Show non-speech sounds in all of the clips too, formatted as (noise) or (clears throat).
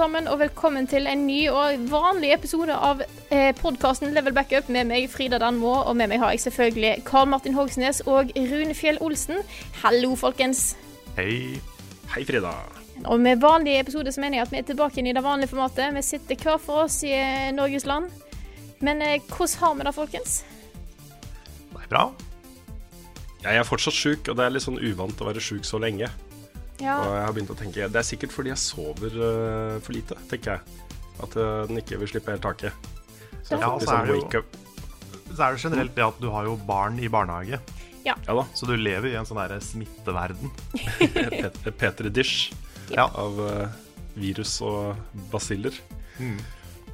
Sammen, og velkommen til en ny og vanlig episode av eh, podkasten Level Backup med meg, Frida Danmo, og med meg har jeg selvfølgelig Karl Martin Hogsnes og Rune Fjell Olsen. Hallo, folkens. Hei. Hei, Frida. Og med vanlig episode så mener jeg at vi er tilbake i det vanlige formatet. Vi sitter hver for oss i eh, Norges land. Men eh, hvordan har vi det, folkens? Det er bra. Jeg er fortsatt sjuk, og det er litt sånn uvant å være sjuk så lenge. Ja, Og jeg har begynt å tenke Det er sikkert fordi jeg sover uh, for lite, tenker jeg. At øh, den ikke vil slippe helt taket. Så Ja, så er sånn det jo- Så er det generelt det at du har jo barn i barnehage, Ja da. så du lever i en sånn der smitteverden. (laughs) Pet Peter Dish Ja. av uh, virus og basiller. Mm.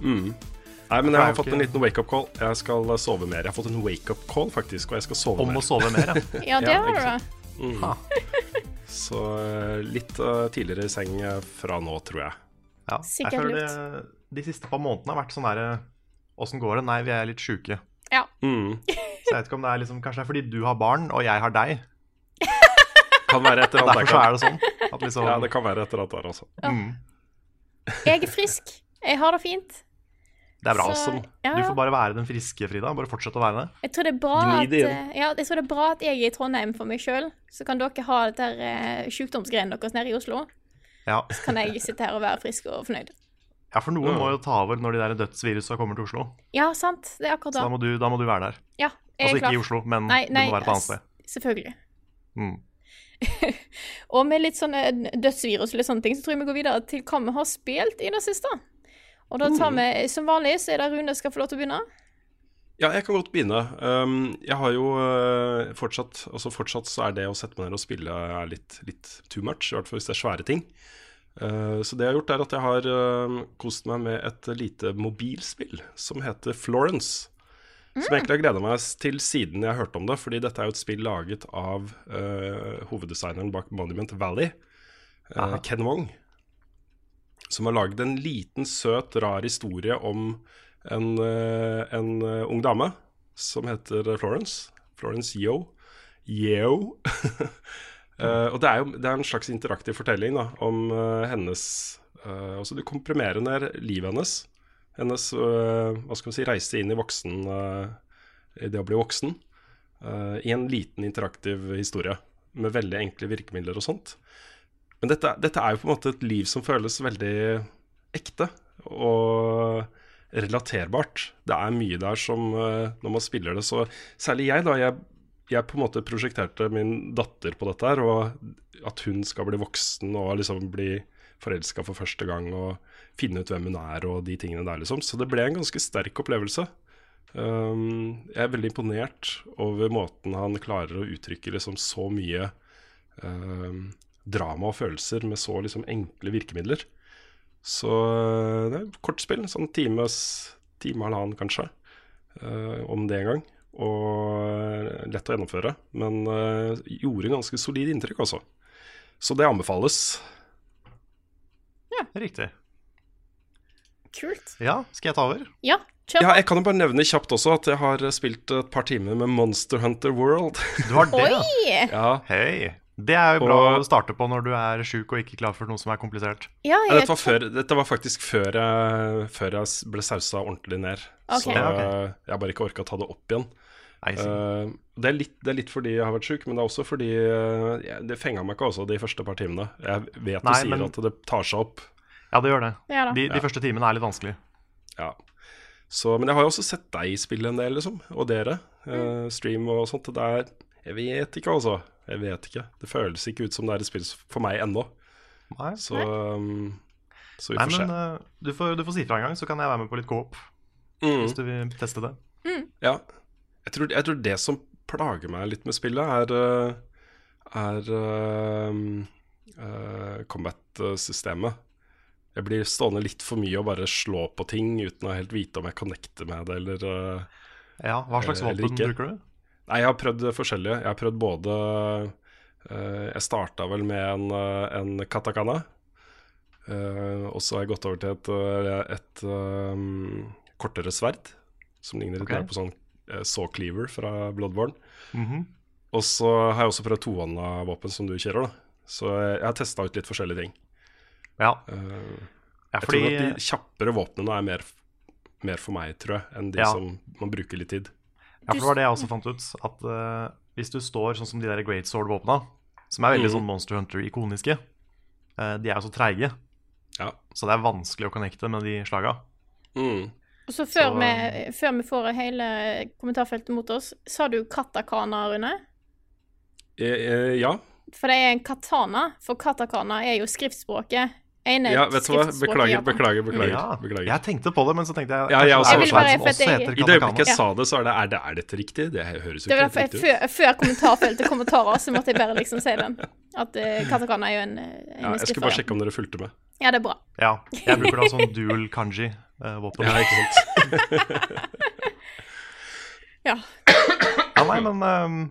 Mm. Nei, men er jeg har fått en liten wake-up call. Jeg skal sove mer. Jeg har fått en wake-up call, faktisk, og jeg skal sove Om mer. å sove mer, ja. (laughs) ja det har du. Mm. (laughs) Så øh, litt tidligere i seng øh, fra nå, tror jeg. ja. Jeg føler det, de siste par månedene har vært sånn derre Åssen går det? Nei, vi er litt sjuke. Mm. (laughs) Så jeg vet ikke om det er liksom Kanskje det er fordi du har barn, og jeg har deg. (laughs) Kan være et eller annet Derfor er det sånn. Liksom Ja, det kan være et eller annet der, altså. mm, Jeg er frisk. Jeg har det fint. Det er bra. Så, ja, du får bare være den friske, Frida. Bare fortsett å være det. Jeg tror det er bra at det eh, Ja, jeg tror det er bra at jeg er i Trondheim for meg sjøl. Så kan dere ha dette der eh, sykdomsgreiene deres nede i Oslo. Ja. Så kan jeg sitte her og være frisk og fornøyd. ja, for noen må jo ta over når de der dødsvirusa kommer til Oslo. Ja, sant. Det er akkurat Så da det. må du, da må du være der. Ja, jeg Altså ikke ikke i. Oslo, men Nei, nei, du må være på annet sted. Selvfølgelig. Mm. (laughs) Og med litt sånne dødsvirus og litt sånne ting, så tror jeg vi går videre til hva vi har spilt i det siste. Og da tar vi, som vanlig, så er det Rune skal få lov til å begynne. Ja, jeg kan godt begynne. Um, jeg har jo uh, fortsatt Altså fortsatt så er det å sette meg ned og spille er litt, litt too much, i hvert fall hvis det er svære ting. Uh, så det jeg har gjort, er at jeg har uh, kost meg med et lite mobilspill som heter Florence. Som jeg egentlig har gleda meg til siden jeg hørte om det, fordi dette er jo et spill laget av hoveddesigneren bak Monument Valley, Ken Wong. Som har laget en liten, søt, rar historie om en, eh, en eh, ung dame som heter Florence. Florence Yo. Yeo. Uh, (laughs) og det er jo det er en slags interaktiv fortelling da, om uh, hennes uh, Altså du komprimerer ned livet hennes. Hennes eh, hva skal man si, reise inn i voksen eh, i det å bli voksen. eh, I en liten interaktiv historie med veldig enkle virkemidler og sånt. Men dette, dette er jo på en måte et liv som føles veldig ekte og relaterbart. Det er mye der som eh, Når man spiller det, så Særlig jeg, da. Jeg, jeg på en måte prosjekterte min datter på dette her, og at hun skal bli voksen og liksom bli forelska for første gang og finne ut hvem hun er og de tingene der, liksom. Så det ble en ganske sterk opplevelse. Um, jeg er veldig imponert over måten han klarer å uttrykke liksom så mye um, drama og følelser med så liksom enkle virkemidler. Så øh, det er kort spill, sånn times, time eller halvannen kanskje, uh, om det en gang. Og øh, lett å gjennomføre, men uh, gjorde ganske solid inntrykk, altså. Så det anbefales. Ja, Riktig. Kult. Ja, skal jeg ta over? Ja, kjør Ja, jeg kan jo bare nevne kjapt også at jeg har spilt et par timer med Monster Hunter World. Du har det? ja. Oi! ja, Hei. Det er jo bra Og- å starte på når du er sjuk og ikke klar for noe som er komplisert. Ja, Ja, dette, var før, dette var faktisk før jeg, før jeg ble sausa ordentlig ned. Okay. Så Ja, ok. øh, jeg bare ikke orka å ta det opp igjen. Uh. Eh, det, er litt, det er litt fordi jeg har vært sjuk, men det er også fordi uh, det fenga meg ikke også de første par timene. Jeg vet du Nei, sier men- at det tar seg opp. ja, det gjør det. Ja da. De, de første timene er litt vanskelig. Ja. Så, men jeg har jo også sett deg spille en del, liksom. Og dere. Uh, stream og sånt. Det er, Jeg vet ikke, altså. Jeg vet ikke. Det føles ikke ut som det er et spill for meg ennå. Nei. Så, um, så vi Nei, får se. men eh, du, får, du får si fra en gang, så kan jeg være med på litt coop. Mm. Hvis du vil teste det. Ja. Jeg tror, jeg tror det som plager meg litt med spillet, er, uh, er uh, uh, combat-systemet. Jeg blir stående litt for mye og bare slå på ting uten å helt vite om jeg connecter med det, eller uh, Ja, Hva slags Eh, våpen bruker du? Nei, jeg har prøvd forskjellige. Jeg har prøvd både uh, Jeg starta vel med en, eh, en katakana. Uh, og så har jeg gått over til et, et eh, kortere sverd, som ligner litt okay. mer på sånn uh, saw cleaver fra Bloodborne. Mhm. Og så har jeg også prøvd tohånda våpen som du kjører, da. Så jeg, jeg har testa ut litt forskjellige ting. Ja. Eh, ja, jeg fordi tror at de kjappere våpnene er mer, mer for meg, tror jeg, enn de Ja. som man bruker litt tid. Ja, for det var det jeg også fant ut. At uh, hvis du står sånn som de der Great Sword-våpna, som er veldig mm. sånn Monster Hunter-ikoniske, uh, de er jo så treige. Ja. Så det er vanskelig å connecte med de slaga. Mm. Og så før, Så- vi, før vi får hele kommentarfeltet mot oss, sa du katakana, Rune? Eh, eh, ja. For det er en katana, for katakana er jo skriftspråket. Ja, vet du hva? Beklager, beklager. beklager, Ja. beklager. Jeg tenkte på det, men så tenkte jeg Ja, jeg også. Jeg bare- også jeg- heter I det øyeblikket jeg sa det, så er det Er, det, er dette riktig? Det høres jo ikke riktig ut. før, før kommentarfeltet kommentarer, så måtte jeg bare liksom si den. At uh, katakana er jo en, eh, en Ja, jeg skulle bare sjekke om dere fulgte med. Ja, det er bra. Ja, jeg bruker da sånn dual kanji-våpen. Ja, ikke sant? (laughs) (laughs) Ja. Ja, nei, men ehm,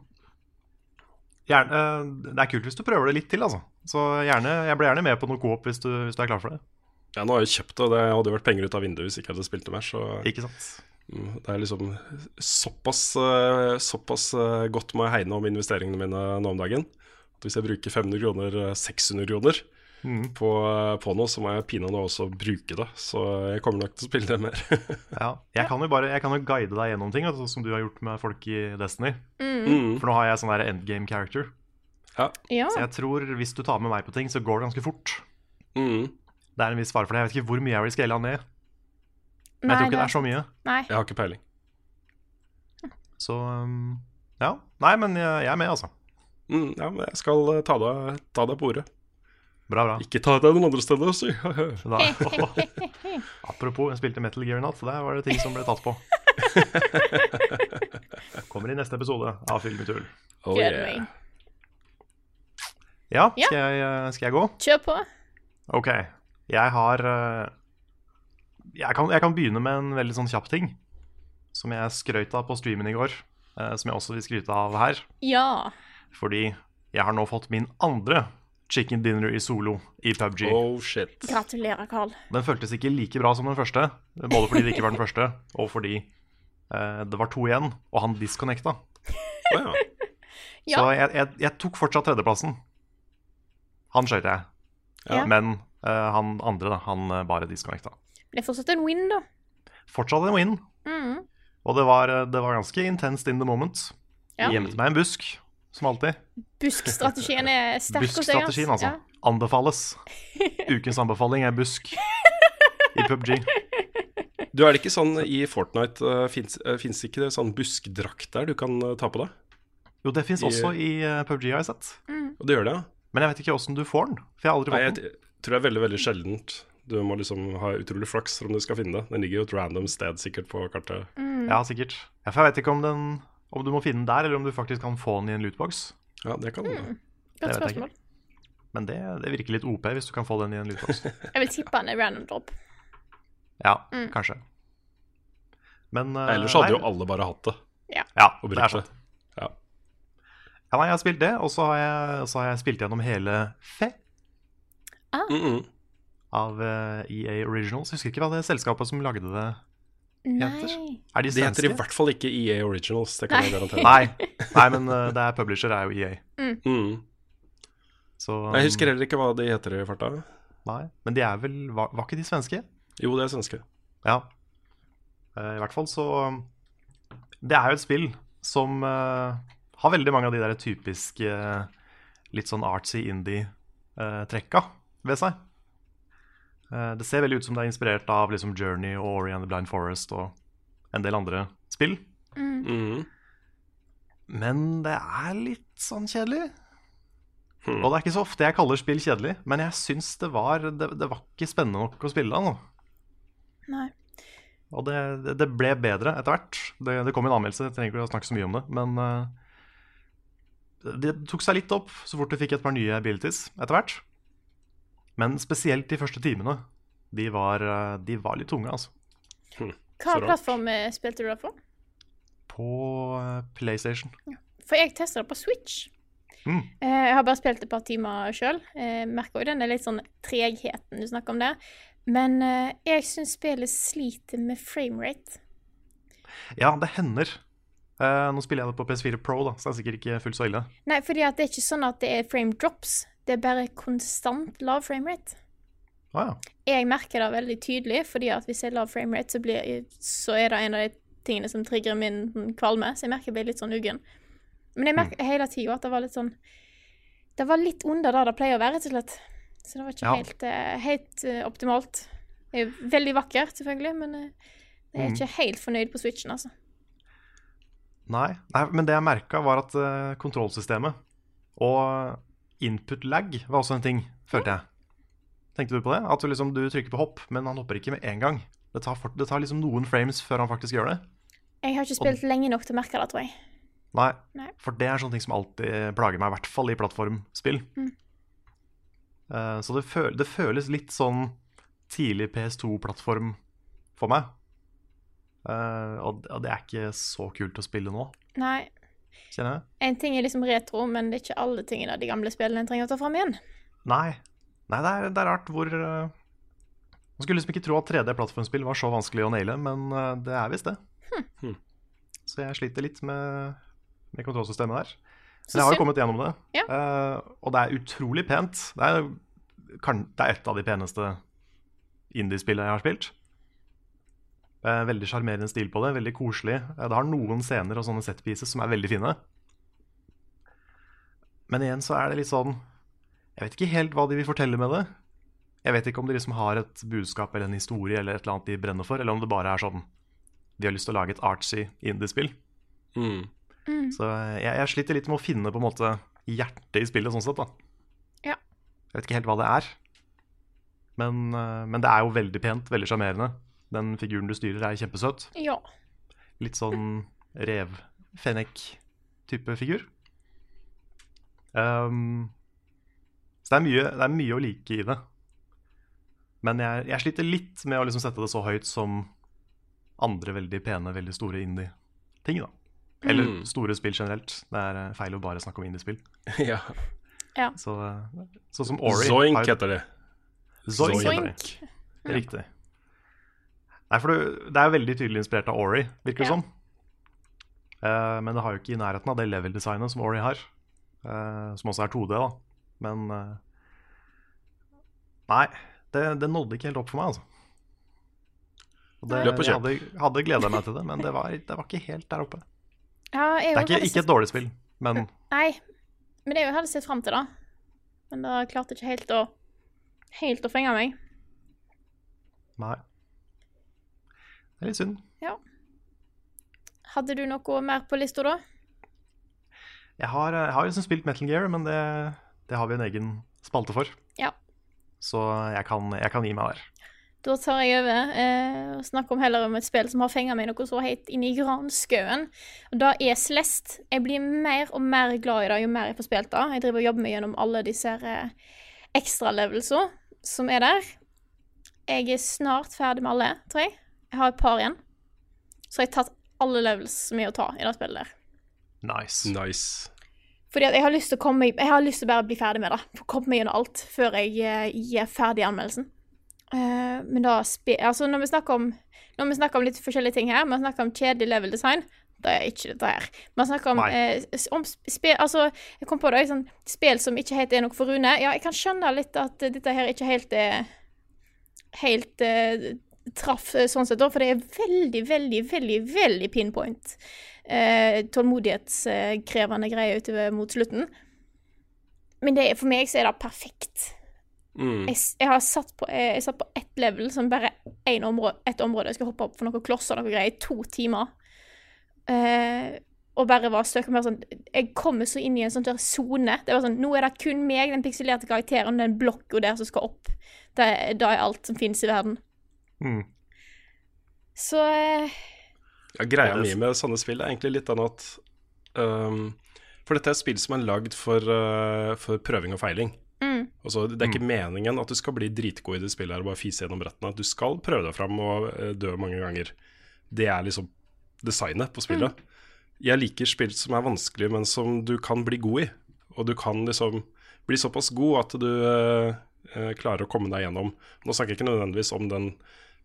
gjerne, eh, Det er kult hvis du prøver det litt til, altså. Så gjerne, jeg blir gjerne med på noe coop hvis du, hvis du er klar for det. Ja, nå har jeg kjøpt det, og det hadde vært penger ut av vinduet hvis jeg ikke hadde spilt det mer. Så Ikke sant? mm, det er liksom såpass, eh, såpass eh, godt må jeg hegne om investeringene mine nå om dagen. At hvis jeg bruker 500 kroner, eh, 600 kroner Mhm. på, på noe, så må jeg pinadø også bruke det. Så jeg kommer nok til å spille det mer. (laughs) Ja. Jeg kan jo bare jeg kan jo guide deg gjennom ting, sånn som du har gjort med folk i Destiny. mm. For nå har jeg sånn der endgame character. Ja. Ja. Så jeg tror hvis du tar med meg på ting, så går det ganske fort. Mm. Det er en viss fare for det. Jeg vet ikke hvor mye jeg vil scale han ned. Men jeg tror ikke det er så mye. Nei. Jeg har ikke peiling. Så um, ja. Nei, men jeg, jeg er med, altså. Mm, ja, men jeg skal eh, ta deg, ta deg på ordet. Bra, bra. Ikke ta deg noen andre steder, si. Da, (laughs) apropos, jeg spilte Metal Gear i natt, så der var det ting som ble tatt på. (laughs) Kommer i neste episode av Film i tull. Oh, yeah. Ja, Ja. skal jeg, eh, skal jeg gå? Kjør på. Ok. Jeg har eh, jeg kan, jeg kan begynne med en veldig sånn kjapp ting. Som jeg skrøt av på streamen i går. eh, som jeg også vil skryte av her. Ja. Fordi jeg har nå fått min andre chicken dinner i solo i PubG. Oh shit. Gratulerer, Carl. Den føltes ikke like bra som den første. Både fordi det ikke var den første, og fordi eh, det var to igjen, og han disconnecta. Oh, ja. (laughs) Ja. Så jeg, jeg, jeg tok fortsatt tredjeplassen. Han skøyt jeg. Ja. Men eh, han andre, da, han eh, bare disconnecta. Det er fortsatt en win, da. Fortsatt en win. Mm. Og det var, eh, det var ganske intenst in the moment. Ja. Jeg gjemte meg i en busk, som alltid. Busk-strategien er sterk hos deg. Busk-strategien, altså. Ja. Anbefales. Ukens anbefaling er busk i PubG. Du, er det ikke sånn i Fortnite uh, Fins ikke det sånn buskdrakt der du kan eh, ta på deg? Jo, det fins også i uh, PubG, har jeg sett. Og det gjør det, ja? Men jeg vet ikke åssen du får den. For jeg har aldri Nei, fått den. jeg tror det er veldig, veldig sjeldent. Du må liksom ha utrolig flaks om du skal finne det. Den ligger jo et random sted sikkert på kartet. Mm. Ja, sikkert. Ja, for jeg vet ikke om, den, om du må finne den der, eller om du faktisk kan få den i en lootbox. Ja, det kan Mm. Det Godt spørsmål. Men det, det virker litt OP hvis du kan få den i en lootbox. (laughs) Jeg vil tippe den er random drop. Ja, Mm. kanskje. Men uh, Ellers hadde nei, jo alle bare hatt det Ja, og det er sant. Ja. Ja, nei, jeg har spilt det, og så har jeg, så har jeg spilt gjennom hele Fe Mm -mm. av uh, EA Originals. Jeg husker ikke hva det selskapet som lagde det Heter? Nei. Er de De heter i hvert fall ikke EA Originals, det kan jeg garantere. Nei, (laughs) nei, men eh, det er publisher er jo EA. Mm. Så, Jeg husker heller ikke hva de heter i farta. Nei, men de er vel Var, var ikke de svenske? Jo, det er svenske. Ja. Uh, I hvert fall så Det er jo et spill som uh, har veldig mange av de der typiske uh, litt sånn artsy indie-trekka ved seg. Eh, det ser veldig ut som det er inspirert av liksom Journey og Ori and the Blind Forest og en del andre spill. Mm. Men det er litt sånn kjedelig. Og det er ikke så ofte jeg kaller spill kjedelig, men jeg syns det var det, det var ikke spennende nok å spille da nå. Nei. Og det, det- det ble bedre etter hvert. Det, det kom en anmeldelse, jeg trenger ikke å snakke så mye om det. Men uh, det tok seg litt opp så fort du fikk et par nye abilities etter hvert. Men spesielt de første timene. De var, eh, de var litt tunge, altså. Hva Så plattform eh, spilte du det på? På eh, PlayStation. For jeg testa det på Switch. Mm. Eh, Jeg har bare spilt et par timer sjøl. Merker jo den er litt sånn tregheten du snakker om der. Men jeg syns spillet sliter med framerate. Ja, det hender. Eh, nå spiller jeg det på PS4 Pro, da, så det er sikkert ikke fullt så ille. Nei, fordi at det er ikke sånn at det er frame drops. Det er bare konstant lav framerate. Wow. Jeg merker det veldig tydelig, fordi at hvis jeg har lav framerate, så, blir, så er det en av de tingene som trigger min kvalme. Så jeg merker jeg blir litt sånn uggen. Men jeg merker hele tida at det var litt sånn Det var litt under det det pleier å være, rett og slett. Så det var ikke Ja. helt, eh, helt eh, optimalt. Det er jo veldig vakkert, selvfølgelig, men eh, jeg er ikke helt fornøyd på Switchen, altså. Nei, nei, men det jeg merka, var at kontrollsystemet og input lag var også en ting, følte jeg. Tenkte du på det? At du, liksom, du trykker på hopp, men han hopper ikke med en gang. Det tar, fort, det tar liksom noen frames før han faktisk gjør det. Jeg har ikke spilt lenge nok til å merke det, tror jeg. Nei, Nei. for det er sånne ting som alltid plager meg, i hvert fall i plattformspill. Mm. Uh, så det, føl det føles litt sånn tidlig PS2-plattform for meg. Og, og det er ikke så kult å spille nå, Nei. Kjenner jeg. En ting er liksom retro, men det er ikke alle tingene av de gamle spillene en trenger å ta fram igjen. Nei, Nei det, er, det er rart hvor eh, Man skulle liksom ikke tro at 3D-plattformspill var så vanskelig å naile, men eh, det er visst det. Hm. Så jeg sliter litt med, med kontrollsystemet der. Men jeg har jo kommet gjennom det, Ja. Uh, og det er utrolig pent. Det er, kan, det er et av de peneste indiespillene jeg har spilt. Eh, veldig sjarmerende stil på det, veldig koselig. Eh, det har noen scener og sånne setpieces som er veldig fine. Men igjen så er det litt sånn Jeg vet ikke helt hva de vil fortelle med det. Jeg vet ikke om de liksom har et budskap eller en historie eller et eller annet de brenner for, eller om det bare er sånn De har lyst til å lage et artsy indiespill. Mm. Så jeg, jeg sliter litt med å finne på en måte hjertet i spillet, sånn sett. da Ja. Jeg vet ikke helt hva det er. Men, eh, men det er jo veldig pent, veldig sjarmerende. Den figuren du styrer, er kjempesøt. Ja. Litt sånn rev-fennek-type figur. Um, så det er, mye, det er mye å like i det. Men jeg, jeg sliter litt med å liksom sette det så høyt som andre veldig pene, veldig store indie-ting. da Eller Mm. store spill generelt. Det er eh, feil å bare snakke om indie-spill. (laughs) ja. Så, eh, sånn som Ori Zoink heter det. Zoink. heter det. Zoink. Riktig. Nei, for det, det er veldig tydelig inspirert av Ori, virker det Ja. som. Uh, men det har jo ikke i nærheten av det level-designet som Ori har. Uh, som også er 2D, da. Men uh, Nei, det, det nådde ikke helt opp for meg, altså. Og det, Løp og jeg hadde, hadde gleda meg til det, men det var, det var ikke helt der oppe. Ja, Det er ikke, ikke et dårlig spill, men Nei, men jeg hadde sett fram til da. Men det klarte ikke helt å Helt å fenge meg. nei. Det er litt synd. Hadde du noe mer på lista da? Jeg har, jeg har liksom spilt Metal Gear, men det, det har vi en egen spalte for. Ja. Så jeg kan, jeg kan gi meg der. Da tar jeg over eh, og snakker om heller om et spill som har fenga meg noe så helt inn i granskauen. Og det er Celeste. Jeg blir mer og mer glad i det jo mer jeg får spilt det. Jeg driver og jobber meg gjennom alle disse eh, ekstralevelsene som er der. Jeg er snart ferdig med alle, tror jeg. Jeg har et par igjen. Så jeg har tatt alle levels som er å ta i det spillet der. Nice. Nice. Fordi at jeg har lyst til å komme Jeg har lyst til å bli ferdig med det. Komme meg gjennom alt før jeg eh, gir ferdig anmeldelsen. Uh, men da Altså, når vi snakker om Når vi snakker om litt forskjellige ting her, vi snakker om kjedelig level design, da er ikke dette her. Vi snakker om, eh, om spill Altså, jeg kom på det, sånn spill som ikke helt er noe for Rune. Ja, jeg kan skjønne litt at dette her ikke helt er Helt eh, traff eh, sånn sett, da, for det er veldig, veldig, veldig, veldig pinpoint. Eh, tålmodighetskrevende greier utover mot slutten. Men det, for meg så er det perfekt. Mm. Jeg, jeg har satt på, jeg, jeg satt på ett level som bare ett område, et område. Jeg skal hoppe opp for noen klosser og noe greier i to timer. Eh, og bare var med sånn Jeg kommer så inn i en sånn der sone. Det var sånn Nå er det kun meg, den pikselerte karakteren, den blokka der som skal opp. Det, det er alt som finnes i verden. Mm. Så eh, Ja, greia mi med sånne spill er egentlig litt den at um, For dette er et spill som er lagd for, uh, for prøving og feiling. mm, Altså, det er ikke meningen at du skal bli dritgod i det spillet her og bare fise gjennom brettene. Du skal prøve deg fram og uh, dø mange ganger. Det er liksom designet på spillet. Jeg liker spill som er vanskelig, men som du kan bli god i. Og du kan liksom bli såpass god at du uh, klarer å komme deg gjennom. Nå snakker jeg ikke nødvendigvis om den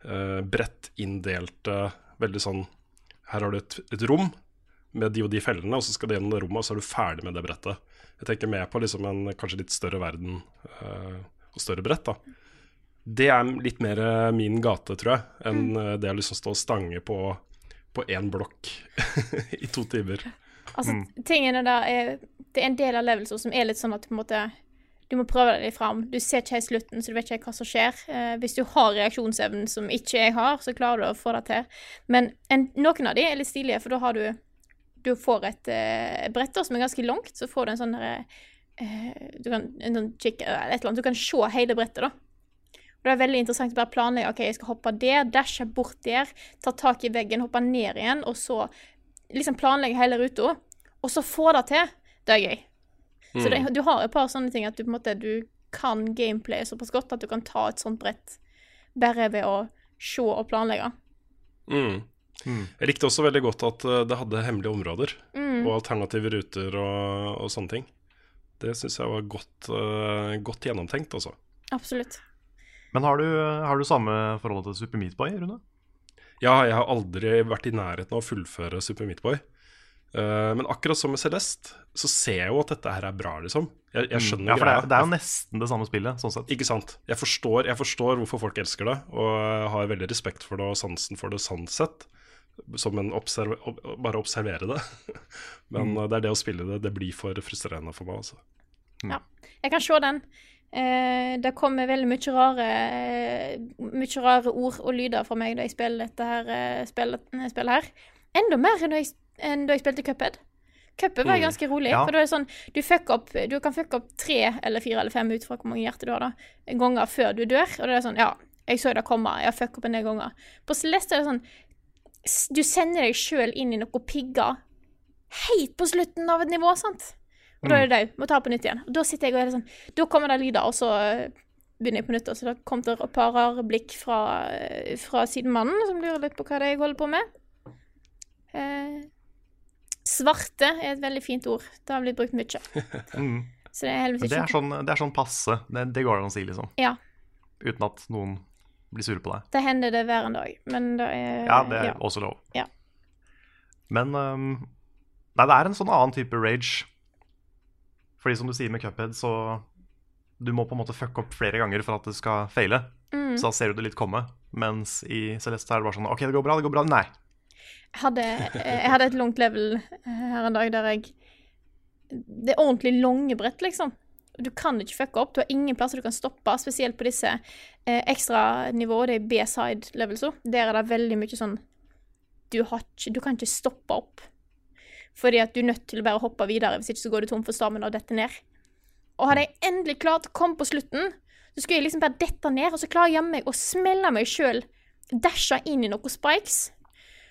uh, bredt inndelte veldig sånn Her har du et, et rom med de og de fellene, og så skal du gjennom det rommet, og så er du ferdig med det brettet. Jeg tenker mer på liksom en kanskje litt større verden uh, og større brett. da. Det er litt mer eh, min gate, tror jeg, enn eh, det å liksom stå og stange på på én blokk (laughs) i to timer. Altså, tingene der er Det er en del av levelser som er litt sånn at du på en måte Du må prøve deg litt fram. Du ser ikke helt slutten, så du vet ikke hva som skjer. Eh, hvis du har reaksjonsevnen som ikke jeg har, så klarer du å få det til. Men en, noen av de er litt stilige, for da har du Du får et eh, brett som er ganske langt, så får du en sånn derre eh, Du kan en sånn kick, eller et eller annet. Du kan se hele brettet, da. Og det er veldig interessant å bare planlegge. OK, jeg skal hoppe der, dashe bort der, ta tak i veggen, hoppe ned igjen, og så liksom planlegge hele ruta, og så få det til. Det er gøy. Så det, du har et par sånne ting at du på en måte du kan gameplay såpass godt at du kan ta et sånt brett bare ved å se og planlegge. Mm. Jeg likte også veldig godt at eh, det hadde hemmelige områder Mm. og alternative ruter og, og sånne ting. Det syns jeg var godt, uh, godt gjennomtenkt, altså. Absolutt. Men har du, har du samme forhold til Super Meat Boy, Rune? Ja, jeg har aldri vært i nærheten av å fullføre Super Meat Eh, men akkurat som med Celeste, så ser jeg jo at dette her er bra, liksom. Jeg, jeg skjønner Mm. Ja, for det er, det er jo nesten det samme spillet, sånn sett. Ikke sant. Jeg forstår, jeg forstår hvorfor folk elsker det, og har veldig respekt for det og sansen for det sånn sett. Som en observ bare observere det. (laughs) Men mm. det er det å spille det, det blir for frustrerende for meg, altså. Jeg kan se den. Eh, det kommer veldig mye rare, mye rare ord og lyder fra meg da jeg spiller dette her, eh, spillet, spillet her. Enda mer enn jeg, enn da jeg spilte Cuphead. Cuphead var ganske rolig. Ja. For da er det sånn, du, opp, du kan fucke opp tre eller fire eller fem ut fra hvor mange hjerter du har, da, ganger før du dør. Og det er sånn, ja, jeg så det komme, jeg har fucka opp en del ganger. På Celeste er det sånn, du sender deg sjøl inn i noe pigger helt på slutten av et nivå, sant? Og da er det dau. Må ta på nytt igjen. Og da sitter jeg og er det sånn Da kommer det lyder, og så eh, begynner jeg på nytt. Og så da kom det et par rare blikk fra, eh, fra sidemannen, som lurer litt på hva det er jeg holder på med. Eh, svarte er et veldig fint ord. Det har blitt brukt mye. (laughs) Mm. Så det er heldigvis ikke det er sånn, det er sånn passe. Det, det går an å si, liksom. Ja. Uten at noen blir sure på deg. Det hender det hver en dag, men det er Ja, det er også lov. Ja. Men um, Nei, det er en sånn annen type rage. Fordi som du sier med Cuphead, så Du må på en måte fucke opp flere ganger for at det skal feile. Mm. Så da ser du det litt komme. Mens i Celeste er det bare sånn OK, det går bra, det går bra. Nei. Hadde, eh, jeg hadde et langt level eh, her en dag der jeg Det er ordentlig lange brett, liksom. Du kan ikke fucke opp. Du har ingen plasser du kan stoppe, spesielt på disse eh, ekstranivåene, er B-side levelsa. Der er det veldig mye sånn du, ikke, du kan ikke stoppe opp. Fordi at du er nødt til å bare hoppe videre, hvis ikke så går du tom for stammen og detter ned. Og hadde jeg endelig klart å komme på slutten, så skulle jeg liksom bare dette ned, og så klarer jeg meg å smelle meg sjøl, dashe inn i noen spikes.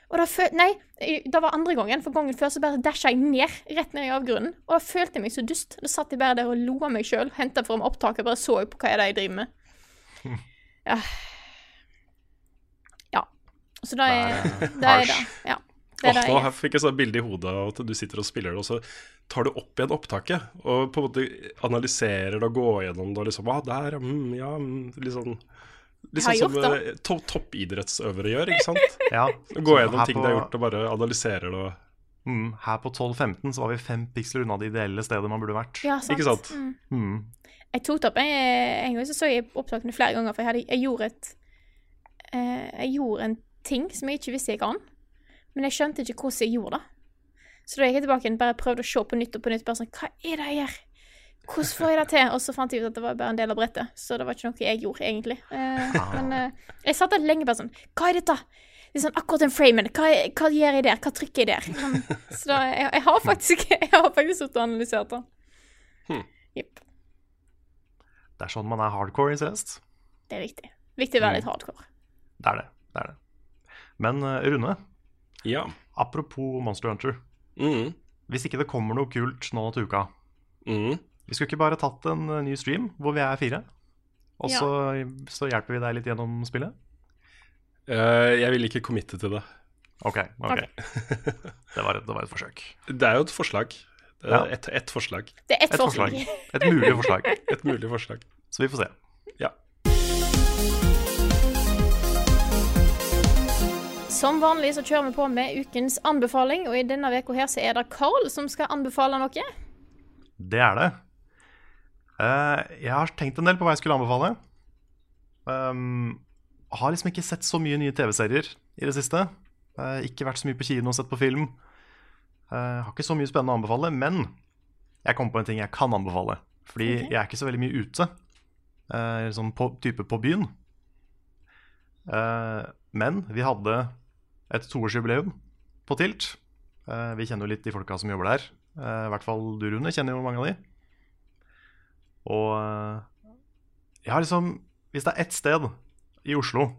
Og da Nei, det var andre gangen. For gangen før så bare dasha jeg ned, rett ned i avgrunnen. Og da følte jeg meg så dust. Da satt jeg bare der og lo av meg sjøl, henta fram opptaket, og bare så på hva er det jeg driver med. (laughs) Ja. Ja. Så da er (laughs) det er det. Ja. Det er det jeg fikk jeg sånn bilde i hodet av at du sitter og spiller det, og så tar du opp igjen opptaket og på en måte analyserer det og går gjennom det og liksom Ah, der, ja, mm, ja mm, Litt sånn, litt sånn som eh, to toppidrettsøvere gjør, ikke sant? (laughs) Ja. Gå gjennom ting på- de har gjort, og bare analyserer det. og- Mm, her på 12.15 så var vi fem piksler unna det ideelle stedet man burde vært. Ja, sant. Ikke sant? Mm. Mm. Jeg tok det opp en, en gang, så så jeg opptakene flere ganger, for jeg, hadde, jeg gjorde et eh, Jeg gjorde en ting som jeg ikke visste jeg kan, men jeg skjønte ikke hvordan jeg gjorde det. Så da gikk jeg tilbake og bare prøvde å se på nytt og på nytt. Bare sånn, hva er det jeg gjør? Hvordan får jeg det til? Og så fant jeg ut at det var bare en del av brettet, så det var ikke noe jeg gjorde, egentlig. Eh, men eh, jeg satt der lenge bare sånn Hva er dette? det er sånn akkurat den framen. Hva, hva gjør jeg der? Hva trykker jeg der? Um, så da, jeg, jeg har faktisk (laughs) Jeg har faktisk sittet og analysert det. Hmm. Det er sånn man er hardcore i CS. Det er viktig. Viktig å være litt hardcore. Det er det. det, er det. Men eh, Rune, Ja. apropos Monster Hunter. Mm. Hvis ikke det kommer noe kult nå til uka, Mm. Vi skulle ikke bare tatt en eh, ny stream hvor vi er fire? Og Ja. så, så hjelper vi deg litt gjennom spillet? Uh, jeg vil ikke committe til det. OK. ok. (laughs) det, var et, det var et forsøk. Det er jo et forslag. Det Ja. er et, et forslag. Det er ett Et forslag. forslag. (laughs) Et mulig forslag. (laughs) Et mulig forslag. Så vi får se. Ja. Som vanlig så kjører vi på med ukens anbefaling, og i denne uka her så er det Carl som skal anbefale noe. Det er det. Eh, jeg har tenkt en del på hva jeg skulle anbefale. Um, har liksom ikke sett så mye nye TV-serier i det siste. Uh, ikke vært så mye på kino og sett på film. Uh, har ikke så mye spennende å anbefale, men jeg kom på en ting jeg kan anbefale. Fordi okay. jeg er ikke så veldig mye ute. uh, sånn på, type på byen. Uh, men vi hadde et toårsjubileum på Tilt. Vi kjenner jo litt de folka som jobber der. I hvert fall du, Rune, kjenner jo mange av de. Og eh, jeg har liksom Hvis det er ett sted i Oslo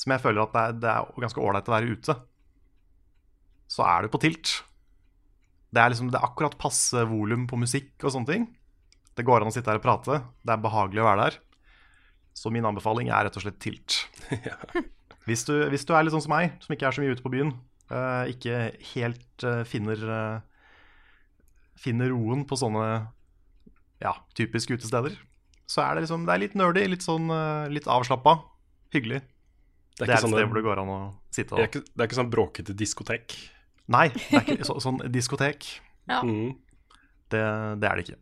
som jeg føler at det er, det er ganske ålreit å være ute, så er det på Tilt. Det er liksom Det er akkurat passe volum på musikk og sånne ting. Det går an å sitte her og prate. Det er behagelig å være der. Så min anbefaling er rett og slett Tilt. (laughs) Hvis du, hvis du er litt sånn som meg, som ikke er så mye ute på byen, eh, ikke helt eh, finner Finner roen på sånne ja, typiske utesteder, så er det liksom Det er litt nerdy, litt sånn eh, litt avslappa. Hyggelig. Det Det er er, ikke et sånn, sted hvor det går an å sitte det er ikke, det er ikke sånn bråkete diskotek. Nei, det er ikke så, sånn diskotek. Ja. Mm. Det, det er det ikke.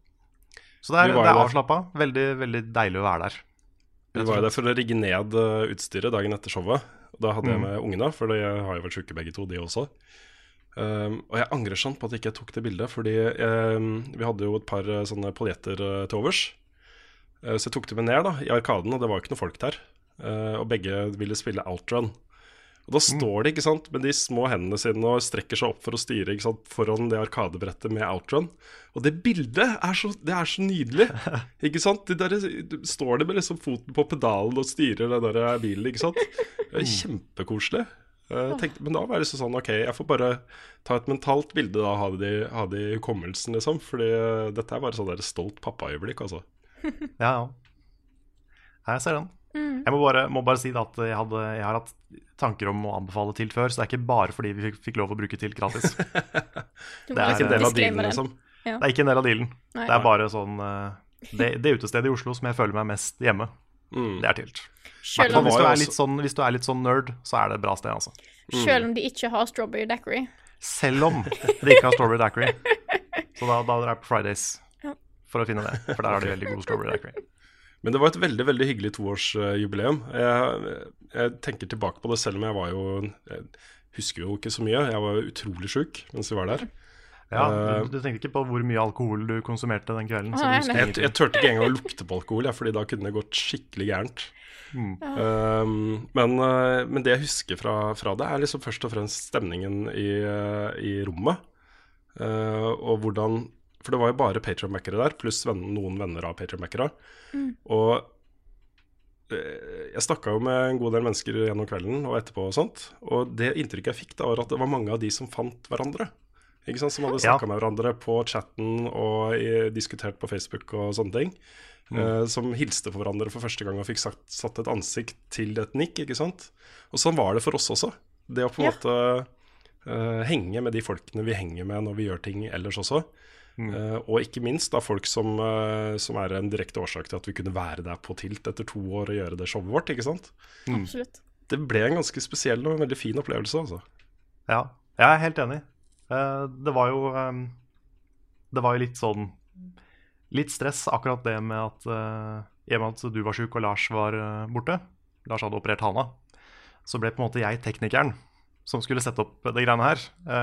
Så det er, det er avslappa. Veldig, veldig deilig å være der. Vi var jo der for å rigge ned eh, utstyret dagen etter showet. Da hadde jeg Mm. med ungene, for de har jo vært sjuke begge to, de også. Um, og jeg angrer sånn på at jeg ikke tok det bildet, fordi um, vi hadde jo et par uh, sånne poljetter uh, til overs. Uh, så jeg tok dem med ned da, i Arkaden, og det var jo ikke noe folk der. Og begge ville spille outrun. Og da står de ikke sant, med de små hendene sine og strekker seg opp for å styre ikke sant, foran det arkadebrettet med outrun. Og det bildet er så, det er så nydelig! (laughs) Ikke sant? De der, de, står de med liksom foten på pedalen og styrer den der bilen, ikke sant? (laughs) Det er kjempekoselig. Eh, Jeg tenkte, men da var det liksom sånn OK, jeg får bare ta et mentalt bilde da, ha det, i- ha det i hukommelsen, liksom. Fordi eh, dette er bare sånn der stolt pappaøyeblikk, altså. (laughs) Ja, ja. Jeg ser den. Jeg må bare, må bare si at jeg, hadde, jeg har hatt tanker om å anbefale Tilt før, så det er ikke bare fordi vi fikk, fikk lov å bruke Tilt gratis. (laughs) Det er Ikke en del av dealen, liksom. Ja. Det er ikke en del av dealen. Nei. Det er bare sånn eh, det, det utestedet i Oslo som jeg føler meg mest hjemme, Mm. det er Tilt. Selv om, Hvis, du er litt sånn, hvis du er litt sånn nerd, så er det et bra sted, altså. selv om de ikke har strawberry daiquiri. Selv om de ikke har strawberry daiquiri. Så da, da drar jeg på Fridays (laughs) for å finne det, for der har de veldig god strawberry daiquiri. Men det var et veldig veldig hyggelig toårsjubileum. Jeg, jeg tenker tilbake på det selv om jeg var jo Jeg husker jo ikke så mye. Jeg var jo utrolig sjuk mens vi var der. Ja, Eh, du, du tenkte ikke på hvor mye alkohol du konsumerte den kvelden? Nei. Jeg, ingenting. jeg turte ikke engang å lukte på alkohol, ja, fordi da kunne det gått skikkelig gærent. Mm. Um, men, uh, men det jeg husker fra, fra det, er liksom først og fremst stemningen i, uh, i rommet. Uh, og hvordan For det var jo bare Patrion-mackere der, pluss venn, noen venner av Patrion-mackere. Og uh, jeg snakka jo med en god del mennesker gjennom kvelden og etterpå og sånt. Og det inntrykket jeg fikk, da var at det var mange av de som fant hverandre. Ikke sant? Som hadde Ja. med hverandre på chatten og i, diskutert på Facebook og sånne ting. Eh, som hilste på hverandre for første gang og fikk sagt, satt et ansikt til et nikk. ikke sant? Og sånn var det for oss også. Det å på en Ja. måte eh, henge med de folkene vi henger med når vi gjør ting ellers også. Eh, og ikke minst da folk som, eh, som er en direkte årsak til at vi kunne være der på Tilt etter to år og gjøre det showet vårt. ikke sant? Absolutt. Det ble en ganske spesiell og veldig fin opplevelse. altså. Ja, jeg er helt enig. Eh, det var jo eh, Det var jo litt sånn Litt stress akkurat det med at eh, med at du var sjuk og Lars var eh, borte, Lars hadde operert hana, så ble på en måte jeg teknikeren som skulle sette opp det greiene her.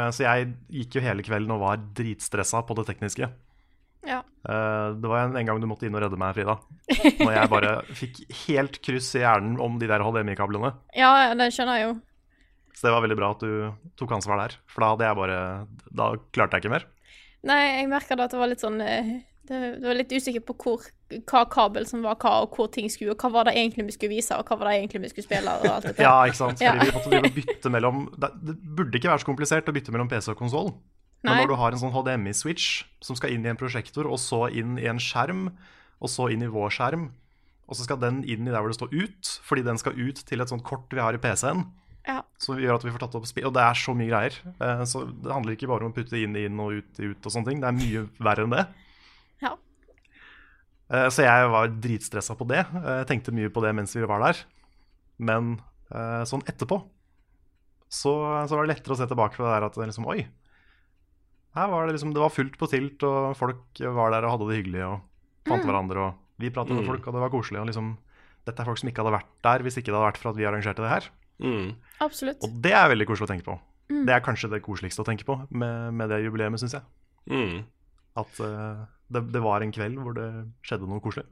Så jeg gikk jo hele kvelden og var dritstressa på det tekniske. Ja. Det var en, en gang du måtte inn og redde meg, Frida. Når jeg bare (laughs) fikk helt kryss i hjernen om de der HDMI-kablene. ja, det skjønner jeg jo. Så det var veldig bra at du tok ansvar der. For da hadde jeg bare Da klarte jeg ikke mer. Nei, jeg merka at det var litt sånn eh, det, det var litt usikker på hvor, hva kabel som var hva, og hvor ting skulle, og hva var det egentlig vi skulle vise, og hva var det egentlig vi skulle spille, og alt dette. (laughs) Ja, ikke sant. Fordi Ja. vi måtte drive og bytte mellom det, det burde ikke være så komplisert å bytte mellom PC og konsoll. Men når du har en sånn HDMI-switch som skal inn i en prosjektor, og så inn i en skjerm, og så inn i vår skjerm, og så skal den inn i der hvor det står ut, fordi den skal ut til et sånt kort vi har i PC-en, Ja. som gjør at vi får tatt opp spill. Og det er så mye greier. Eh, Så det handler ikke bare om å putte inn inn og ut ut og sånne ting. Det er mye verre enn det. Ja. Eh, Så jeg var dritstressa på det. Eh, Jeg tenkte mye på det mens vi var der. Men eh, sånn etterpå så, så var det lettere å se tilbake på det der at det liksom, oi. Her var det liksom, det var fullt på tilt, og folk var der og hadde det hyggelig og fant hverandre. Og vi pratet med Mm. folk, og det var koselig. Og liksom, dette er folk som ikke hadde vært der hvis ikke det hadde vært for at vi arrangerte det her. Mm. Absolutt. Og det er veldig koselig å tenke på. Det er kanskje det koseligste å tenke på med, med det jubileet, syns jeg. Mm. At uh, det, det var en kveld hvor det skjedde noe koselig.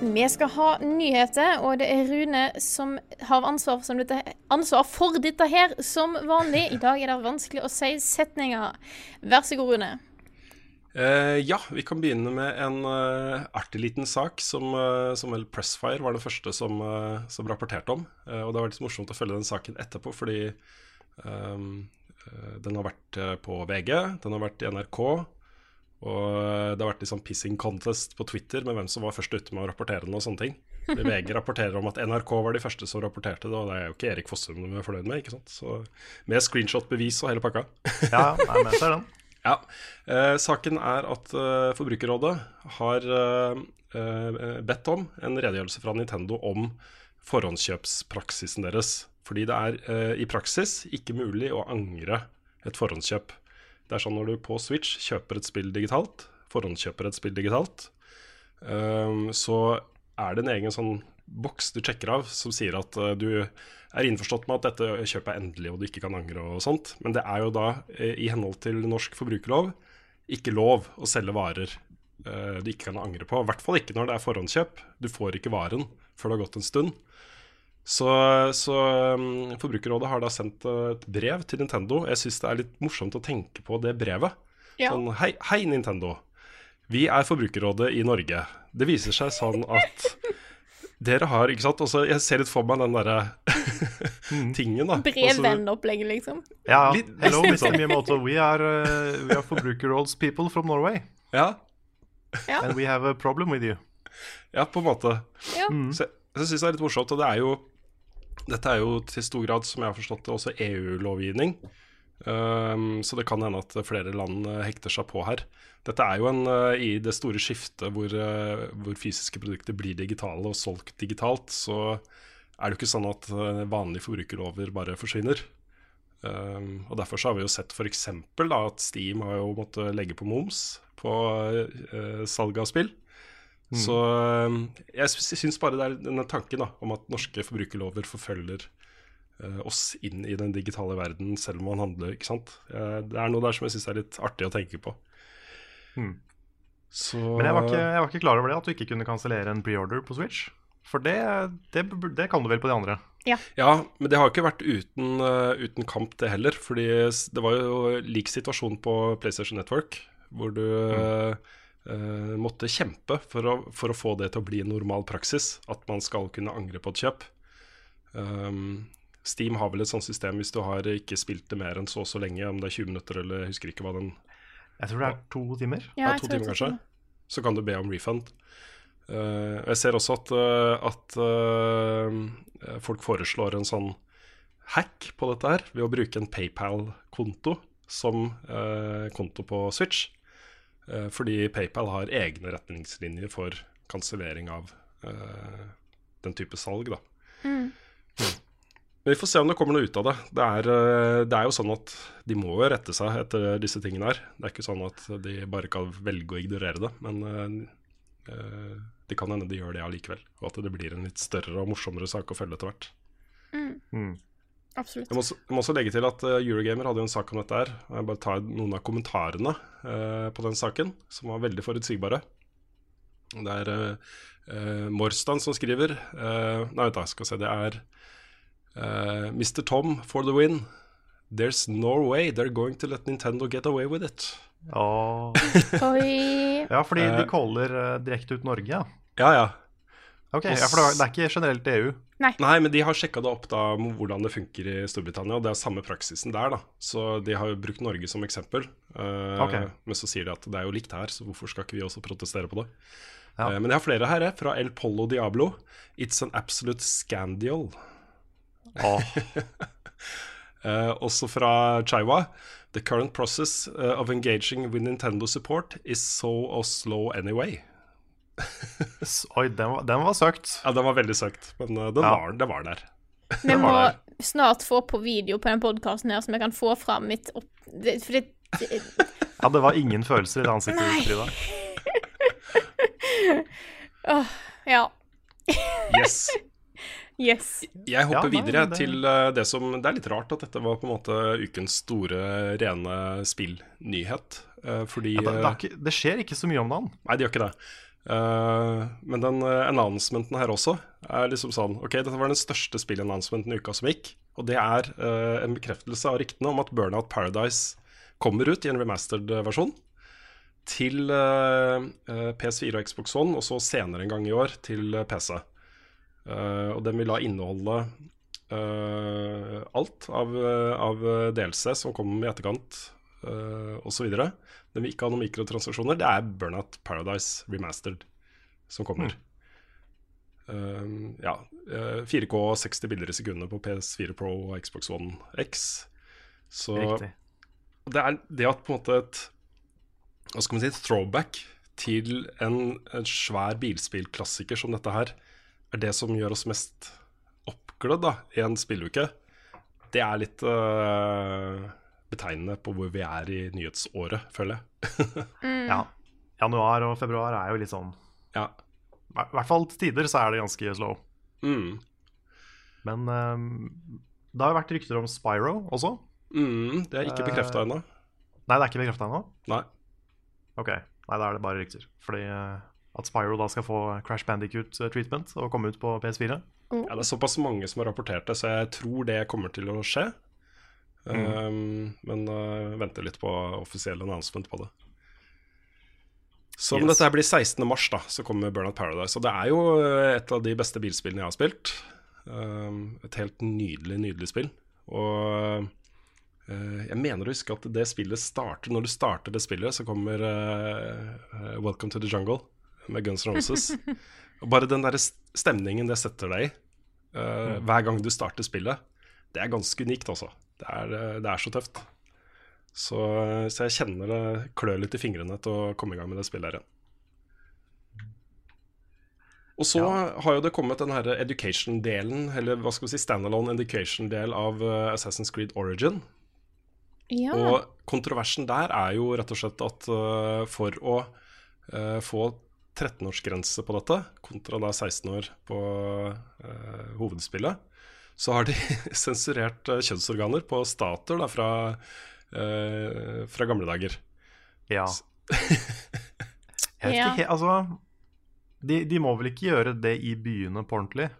Vi skal ha nyheter, og det er Rune som har ansvar, som dette, ansvar for dette her, som vanlig. I dag er det vanskelig å si setninger. Vær så god, Rune. Eh, ja, vi kan begynne med en uh, artig liten sak som, uh, som vel Pressfire var den første som, som rapporterte om. Og det var litt morsomt å følge den saken etterpå, fordi um, den har vært på VG, den har vært i NRK, og det har vært sånn pissing contest på Twitter med hvem som var først ute med å rapportere den og sånne ting. Fordi VG (laughs) rapporterer om at NRK var de første som rapporterte det, og det er jo ikke Erik Fossum de er fornøyd med, ikke sant. Så med screenshot-bevis og hele pakka. Ja, nei, men ser den. Ja. Eh, saken er at eh, Forbrukerrådet har eh, eh, bedt om en redegjørelse fra Nintendo om forhåndskjøpspraksisen deres. Fordi det er eh, i praksis ikke mulig å angre et forhåndskjøp. Det er sånn når du på Switch kjøper et spill digitalt, forhåndskjøper et spill digitalt, eh, så er det en egen sånn boks du sjekker av som sier at eh, du er innforstått med at dette kjøpet er endelig og du ikke kan angre og sånt. Men det er jo da, eh, i henhold til norsk forbrukerlov, ikke lov å selge varer eh, du ikke kan angre på. I hvert fall ikke når det er forhåndskjøp. Du får ikke varen før det har gått en stund. Så, så um, Forbrukerrådet har da sendt et brev til Nintendo. Jeg syns det er litt morsomt å tenke på det brevet. Ja. Sånn, hei, hei, Nintendo. Vi er Forbrukerrådet i Norge. Det viser seg sånn at dere har ikke sant? Også, Jeg ser litt for meg den derre (laughs) tingen, da. Altså, Brevvennopplegget, liksom. Ja, Litt- hello, Mr. sånn. Miyamoto. We are, uh, we are from Norway. ja, Ja. And we have a problem with you. ja, på en måte. Ja. Så jeg, jeg syns det er litt morsomt. Og det er jo Dette er jo til stor grad, som jeg har forstått det, også EU-lovgivning. Um, så det kan hende at flere land eh, hekter seg på her. Dette er jo en eh, I det store skiftet hvor, eh, hvor fysiske produkter blir digitale og solgt digitalt, så er det jo ikke sånn at eh, vanlige forbrukerlover bare forsvinner. Um, og Derfor så har vi jo sett f.eks. at Steam har jo måttet legge på moms på uh, salg av spill. Så um, jeg sy- syns bare det er denne tanken da, om at norske forbrukerlover forfølger uh, oss inn i den digitale verden selv om man handler. ikke sant? Uh, det er noe der som jeg syns er litt artig å tenke på. Hmm. Så Men jeg var, ikke, jeg var ikke klar over det, at du ikke kunne kansellere en preorder på Switch. For det, det, det kan du vel på de andre? Ja, men det har jo ikke vært uten, uh, uten kamp, det heller. Fordi det var jo lik situasjon på PlayStation Network, hvor du mm. Uh, måtte kjempe for å, for å få det til å bli normal praksis. At man skal kunne angre på et kjøp. Um, Steam har vel et sånt system hvis du har ikke spilt det mer enn så og så lenge, om det er 20 minutter eller jeg husker ikke hva den Jeg tror det er to timer. Ja, ja, to timer er kanskje, så kan du be om refund. Uh, jeg ser også at, eh, at uh, folk foreslår en sånn hack på dette her, ved å bruke en PayPal-konto som uh, konto på Switch. Eh, fordi PayPal har egne retningslinjer for kansellering av eh, den type salg, da. Men vi får se om det kommer noe ut av det. Det er, eh, det er jo sånn at de må jo rette seg etter disse tingene her. Det er ikke sånn at de bare kan velge å ignorere det. Men eh, eh, det kan hende de gjør det allikevel. Og at det blir en litt større og morsommere sak å følge etter hvert. Mm. Absolutt. Jeg må, også, jeg må også legge til at eh, Eurogamer hadde jo en sak om dette her. og Jeg bare tar noen av kommentarene uh, på den saken, som var veldig forutsigbare. Det er uh, Morstan som skriver. Uh, nei, vent da, skal se. Det er uh, Mr. Tom for the win. There's no way they're going to let Nintendo get away with it. (laughs) Oh. Ja, fordi de Eh. caller uh, direkte ut Norge, ja. Ja, ja. Ok, ja, For det er- ikke generelt EU. Nei, men de har sjekka det opp da hvordan det funker i Storbritannia, og det er samme praksisen der, da. Så de har jo brukt Norge som eksempel. Uh, okay. Men så sier de at det er jo likt her, så hvorfor skal ikke vi også protestere på det? Ja. Uh, men jeg har flere her, jeg, fra El Polo Diablo. It's an absolute scandial. Åh, uh, (laughs) også fra Chaiwa. The current process eh, of engaging with Nintendo support is so or slow anyway. Oi, den var, den var søkt. Ja, den var veldig søkt, men eh, den Ja. var, det var der. (laughs) Vi må der. snart få på video på den podkasten her, så vi kan få fram mitt opp... Det, for det, det, Ja, det var ingen følelser i det ansiktet ditt, Frida. (laughs) Ja. Yes. Yes. Jeg hopper Ja, nei, videre det- til eh, det som Det er litt rart at dette var på en måte ukens store, rene spillnyhet. eh, fordi Ja, det, det, eh, ikke, det skjer ikke så mye om dagen. Nei, det gjør ikke det. Eh, men den announcementen her også er liksom sånn Ok, dette var den største spillannouncementen i uka som gikk. Og det er en bekreftelse av ryktene om at Burnout Paradise kommer ut i en remastered versjon. Til eh, eh, PS4 og Xbox One, og så senere en gang i år til PC. Eh, og den vil da inneholde uh, alt av, eh, av DLC som kommer i etterkant, uh, osv. Den vil ikke ha noen mikrotransaksjoner. Det er Burnout Paradise Remastered som kommer. Eh, ja. eh, 4K 60 bilder i sekundet på PS4 Pro og Xbox One X. Så Riktig. det er det at på en måte et Hva skal man si, et throwback til en, en svær bilspillklassiker som dette her, er det som gjør oss mest oppglødd da, i en spilluke. Det er litt uh, betegnende på hvor vi er i nyhetsåret, føler jeg. (laughs) Ja. Januar og februar er jo litt sånn Ja. I hvert fall til tider så er det ganske slow. Mm. Men um, det har jo vært rykter om Spyro også. Mm, det er ikke bekrefta ennå. Nei, det er ikke bekrefta ennå? Nei. Ok, Nei, da er det bare rykter. Fordi eh, at Spyro da skal få Crash Bandicoot-treatment og komme ut på PS4. Ja, det er såpass mange som har rapportert det, så jeg tror det kommer til å skje. Um, men uh, venter litt på offisiell announcement på det. Så Yes. dette her blir 16. mars, da, så kommer Burnout Paradise. Og det er jo uh, et av de beste bilspillene jeg har spilt. Um, et helt nydelig, nydelig spill. Og uh, jeg mener å huske at det spillet starter Når du starter det spillet, så kommer uh, Welcome to the Jungle med Guns N' Roses. Og bare den der stemningen det setter deg i uh, hver gang du starter spillet, det er ganske unikt, altså. Det er, uh, det er så tøft. Så, så jeg kjenner det klør litt i fingrene til å komme i gang med det spillet her igjen. Og så har jo det kommet den her education-delen, eller hva skal vi si, standalone education-del av Assassin's Creed Origin. Ja. Og kontroversen der er jo rett og slett at uh, for å uh, få 13-årsgrense på dette, kontra da 16 år på uh, hovedspillet, så har de (laughs) sensurert uh, kjønnsorganer på statuer da, fra, uh, fra gamle dager. Ja. Jeg vet ikke helt Altså, de, de må vel ikke gjøre det i byene på ordentlig?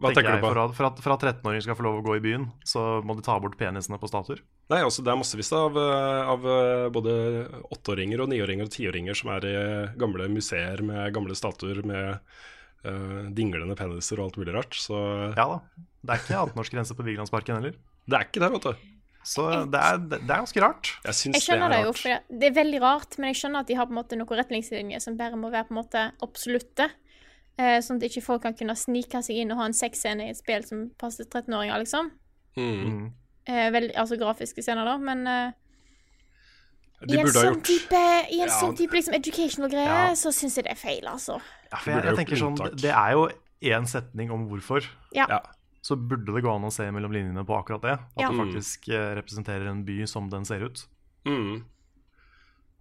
Hva tenker tenker du på? For at, for at, for at 13-åringer skal få lov å gå i byen, så må de ta bort penisene på statuer. Nei, altså Det er massevis av, uh, av uh, både åtteåringer og niåringer og tiåringer som er i gamle museer med gamle statuer med uh, dinglende peniser og alt mulig rart. Så Ja da. Det er ikke 18-årsgrense på Vigelandsparken heller. det er ikke det, vet du. Så det er, det er ganske rart. Jeg Jeg skjønner det det, er jo, for det, det er veldig rart, men jeg skjønner at de har på en måte noen retningslinjer som bare må være på en måte absolutte. Eh, sånn at ikke folk kan kunne snike seg inn og ha en sexscene i et spill som passer 13-åringer, liksom. Mm. Eh, veldig, altså grafiske scener, da, men eh, De i en burde ha sånn gjort type, i en Ja. sånn type liksom educational greie, Ja. så syns jeg det er feil, altså. Ja, for jeg, jeg tenker sånn. Det er jo én setning om hvorfor. Ja. Ja. Så burde det gå an å se mellom linjene på akkurat det. At Ja. det faktisk eh, representerer en by som den ser ut. Mm.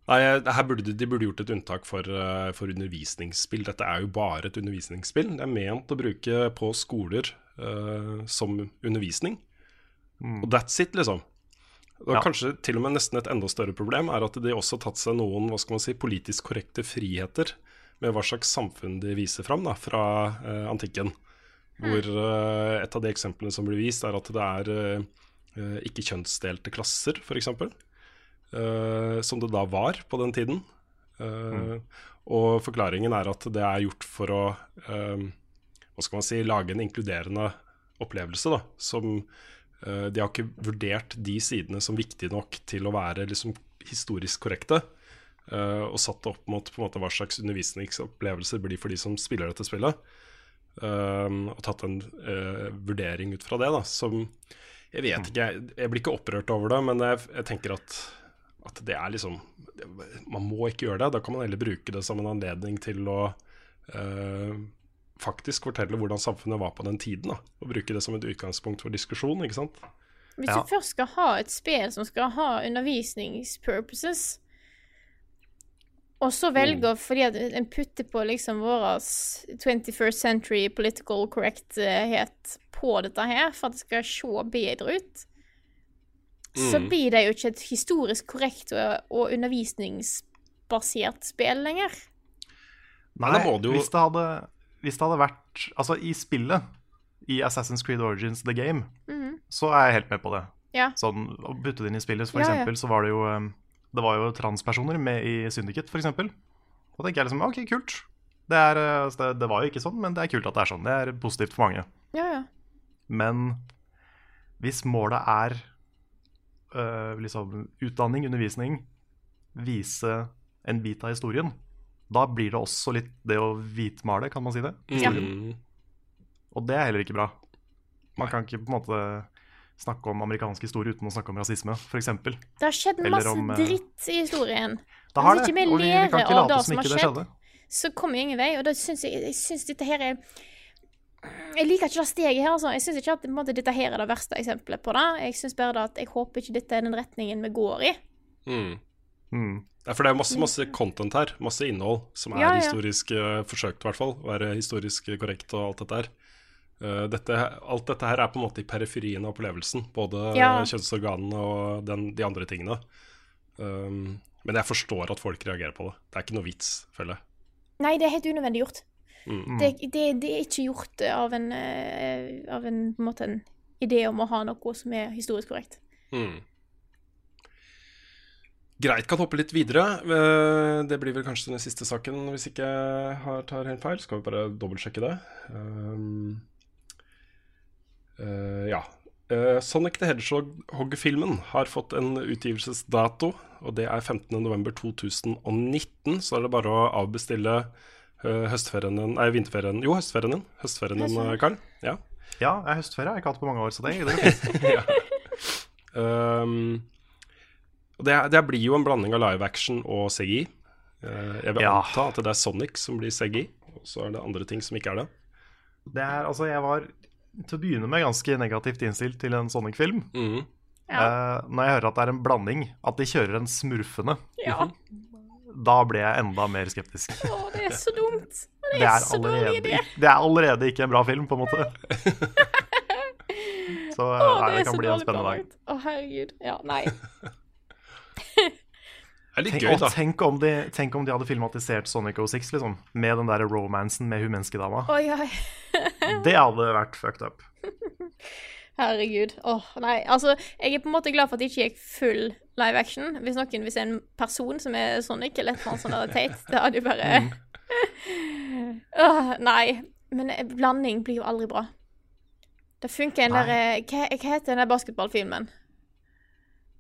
Nei, her burde de, de burde gjort et unntak for, eh, for undervisningsspill. Dette er jo bare et undervisningsspill. Det er ment å bruke på skoler uh, som undervisning. Og that's it, liksom. Og Ja. kanskje til og med nesten et enda større problem er at de også har tatt seg noen hva skal man si, politisk korrekte friheter med hva slags samfunn de viser fram da, fra uh, antikken. Hvor uh, et av de eksemplene som blir vist, er at det er ikke kjønnsdelte klasser, f.eks. Uh, som det da var på den tiden. Eh, Og forklaringen er at det er gjort for å uh, hva skal man si, lage en inkluderende opplevelse. Da, som De har ikke vurdert de sidene som viktige nok til å være liksom, historisk korrekte. og satt det opp mot måte, hva slags undervisningsopplevelser blir for de som spiller dette spillet. Og tatt en vurdering ut fra det, da, som Jeg vet ikke, jeg, jeg blir ikke opprørt over det, men jeg, jeg tenker at, at det er liksom det, Man må ikke gjøre det. Da kan man heller bruke det som en anledning til å eh, faktisk fortelle hvordan samfunnet var på den tiden. Da, og bruke det som et utgangspunkt for diskusjon, ikke sant. Hvis Ja. du først skal ha et spill som skal ha undervisningspurposes, og så velger fordi at en putter på liksom vår 21st century political correcthet på dette her, for at det skal se bedre ut, så Mm. blir det jo ikke et historisk korrekt og, og undervisningsbasert spill lenger. Nei, jo- hvis, det hadde, hvis det hadde vært Altså, i spillet, i Assassin's Creed Origins The Game, så er jeg helt med på det. Ja. Sånn, Å putte det inn i spillet, for Ja, ja. eksempel, så var det jo Det var jo transpersoner med i Syndicate, for eksempel. Da tenker jeg liksom OK, kult. Det, er, uh, altså, det, det var jo ikke sånn, men det er kult at det er sånn. Det er positivt for mange. Ja, ja. Men hvis målet er øh, liksom utdanning, undervisning, vise en bit av historien, da blir det også litt det å hvitmale, kan man si det? Ja. Mm. Og det er heller ikke bra. Man kan ikke på en måte snakke om amerikansk historie uten å snakke om rasisme, f.eks. Det har skjedd masse om, eh, dritt i historien. Det har det, og vi, vi kan ikke late som ikke det skjedde. så kommer vi ingen vei. Og da syns jeg, jeg synes dette her er Jeg liker ikke det steget her, altså. Jeg syns ikke at på en måte, dette her er det verste eksempelet på det. Jeg synes bare det at jeg håper ikke dette er den retningen vi går i. Mm. Mm. Ja, for det er masse, masse content her, masse innhold, som er Ja, ja. historisk uh, forsøkt, i hvert fall. Være historisk korrekt og alt dette her. Uh, dette, alt dette her er på en måte i periferien av opplevelsen. Både Ja. kjønnsorganene og den, de andre tingene. Um, men jeg forstår at folk reagerer på det. Det er ikke noe vits, føler jeg. Nei, det er helt unødvendig gjort. Mm. Det, det, det er ikke gjort av en, eh, av en, på en måte en idé om å ha noe som er historisk korrekt. Mm. Greit, kan hoppe litt videre. Eh, Det blir vel kanskje den siste saken, hvis ikke jeg har- tar helt feil. Skal vi bare dobbeltsjekke det. Um, uh, ja. Uh, Sonic the Hedgehog-filmen har fått en utgivelsesdato, og det er 15.11.2019. Så er det bare å avbestille eh, høstferien din Nei, vinterferien Jo, høstferien din. Høstferien din, eh, Karl. Ja. Ja, jeg er høstferie. Jeg har ikke hatt på mange år, så det, (laughs) det går fint. Um, det, det blir jo en blanding av live action og CGI. Eh, jeg vil Ja. anta at det er Sonic som blir CGI, og så er det andre ting som ikke er det. Det er, altså, jeg var til å begynne med ganske negativt innstilt til en Sonic-film. Mm. Ja. Uh, når jeg hører at det er en blanding, at de kjører en smurfende. Ja. Da ble jeg enda mer skeptisk. Å, det er så dumt. Det det Det er, er, så dårlig allerede, idé. det er allerede ikke en bra film, på en måte. (laughs) Så Å, nei, det det er kan så bli en spennende dag. Å, herregud. Ja, nei. (laughs) Det er litt Tenk, gøy, da. tenk, om de, tenk om de hadde filmatisert Sonic 06, liksom. Med den der romansen med hun menneskedama. Oi, oi. Det hadde vært fucked up. (laughs) Herregud. Åh, nei. Altså, jeg er på en måte glad for at det ikke gikk full live action. Hvis noen hvis en person som er Sonic eller et eller annet sånt der teit, det hadde jo bare oh, (laughs) Åh, Nei. Men eh, blanding blir jo aldri bra. Det funker en derre der eh, hva, hva heter den der basketballfilmen?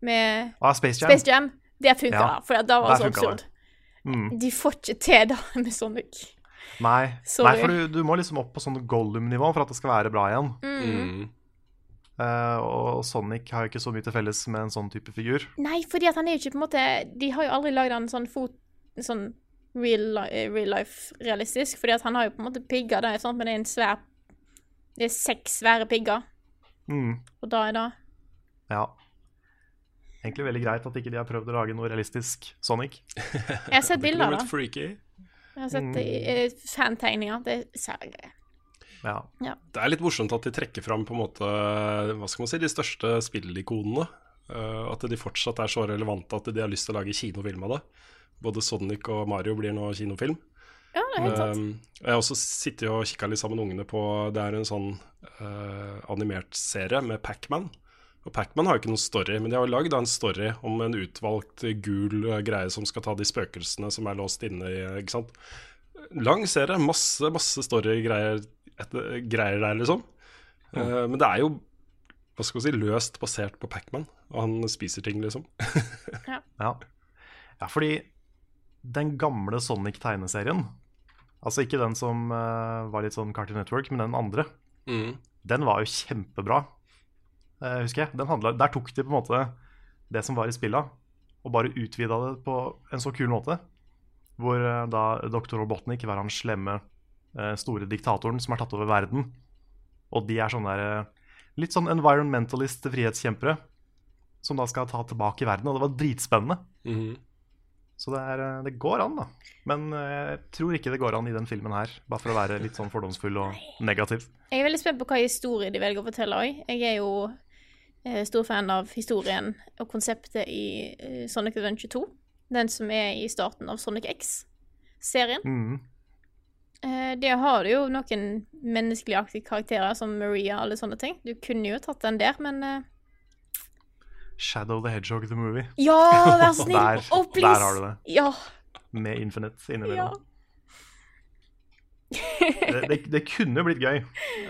Med Ah, Space Jam. Space Jam? Det funker, Ja. For da var det så absurd. Mm. De får ikke til det (laughs) med Sonic. Nei. Sorry. Nei, for du, du må liksom opp på sånn Gollum-nivå for at det skal være bra igjen. Mm. Eh, og Sonic har jo ikke så mye til felles med en sånn type figur. Nei, fordi at han er jo ikke på en måte De har jo aldri lagd han sånn fot Sånn real, li- eh, real life realistisk, fordi at han har jo på en måte pigger, det er sånn, men det er en svær Det er seks svære pigger, Mm. og da er det Ja. Egentlig veldig greit at ikke de har prøvd å lage noe realistisk Sonic. (laughs) Jeg har sett Det er bilder, av da. Jeg har sett mm. fantegninger. Det er særlig Ja. Det er litt morsomt at de trekker fram på en måte Hva skal man si, de største spillikonene Uh, at de fortsatt er så relevante at de har lyst til å lage kinofilm av det. Både Sonic og Mario blir nå kinofilm. Ja, det er helt sant. Uh, jeg har også sittet og kikka litt sammen med ungene på Det er en sånn uh, animert serie med Pacman. Og Pacman har jo ikke noen story, men de har jo lagd en story om en utvalgt gul greie som skal ta de spøkelsene som er låst inne i Ikke sant. Lang serie, masse, masse storygreier greier der, liksom. Uh, men det er jo hva skal vi si, løst basert på Pacman, og han spiser ting, liksom. (laughs) ja. ja. fordi den gamle Sonic-tegneserien, altså ikke den som uh, var litt sånn Cartoon Network, men den andre, mm. den var jo kjempebra, uh, husker jeg. Handlet, der tok de på en måte det som var i spilla, og bare utvida det på en så kul måte. Hvor uh, da Dr. Robotnik var han slemme, store diktatoren som har tatt over verden. Og de er sånne der litt sånn environmentalist frihetskjempere som da skal ta tilbake i verden. Og det var dritspennende. Mm -hmm. Så det, er, det, går an, da. Men eh, jeg tror ikke det går an i den filmen her. Bare for å være litt sånn fordomsfull og negativ. Jeg er veldig spent på hva historie de velger å fortelle òg. Jeg er jo eh, stor fan av historien og konseptet i eh, Sonic Adventure 2. Den som er i starten av Sonic X-serien. Mm. Eh, det har jo noen menneskeligaktige karakterer som Maria og alle sånne ting. Du kunne jo tatt den der, men uh... Shadow the Hedgehog the Movie. (laughs) Ja, vær (laughs) snill! der, oh, der har du det. Ja. Med Infinite innimellom. Ja. det, det, det, kunne blitt gøy.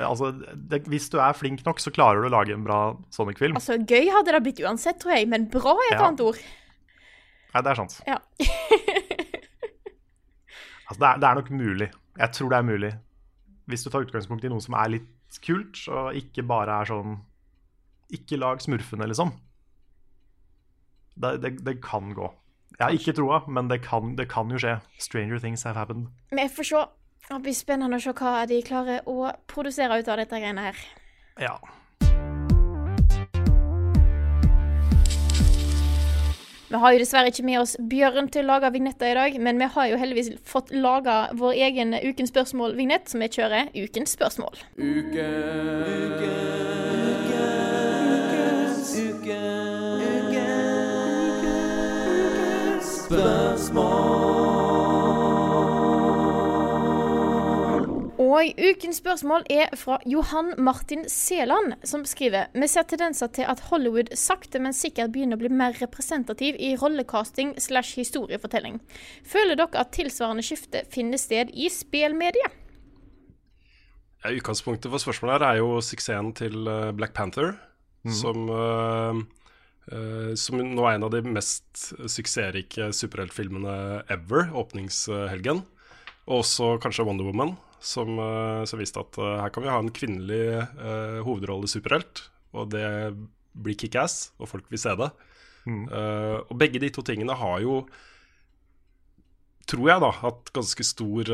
Altså, det, hvis du er flink nok, så klarer du å lage en bra Sonic-film. Altså, Gøy hadde det blitt uansett, tror jeg, men bra er et ja. annet ord. Nei, det er sant. Ja. (laughs) altså, det er, det er nok mulig. Jeg tror det er mulig. Hvis du tar utgangspunkt i noe som er litt kult, og ikke bare er sånn Ikke lag smurfene, liksom. Det, det, det kan gå. Jeg har ikke troa, men det kan, det kan, jo skje. Stranger things have happened. Men jeg får se. Det blir spennende å se hva de klarer å produsere ut av dette greiene her. Ja. Vi har jo dessverre ikke med oss Bjørn til å lage vignetter i dag, men vi har jo heldigvis fått laga vår egen Ukens spørsmål-vignett, som vi kjører Ukens spørsmål. Uke, uke, uke, ukens, uke, uke, ukens spørsmål. Og ukens spørsmål er fra Johan Martin Seland, som skriver Vi ser tendenser til at Hollywood sakte, men sikkert begynner å bli mer representativ i rollecasting slash historiefortelling. Føler dere at tilsvarende skifte finner sted i spillmediet? Ja, utgangspunktet for spørsmålet her er jo suksessen til eh, Black Panther, mm. som uh, uh, som nå er en av de mest suksessrike superheltfilmene ever, åpningshelgen. Og også kanskje Wonder Woman, som, uh, som viste at uh, her kan vi ha en kvinnelig uh, hovedrolle superhelt, og det blir kickass, og folk vil se det. Mm. og begge de to tingene har jo, tror jeg, da, hatt ganske stor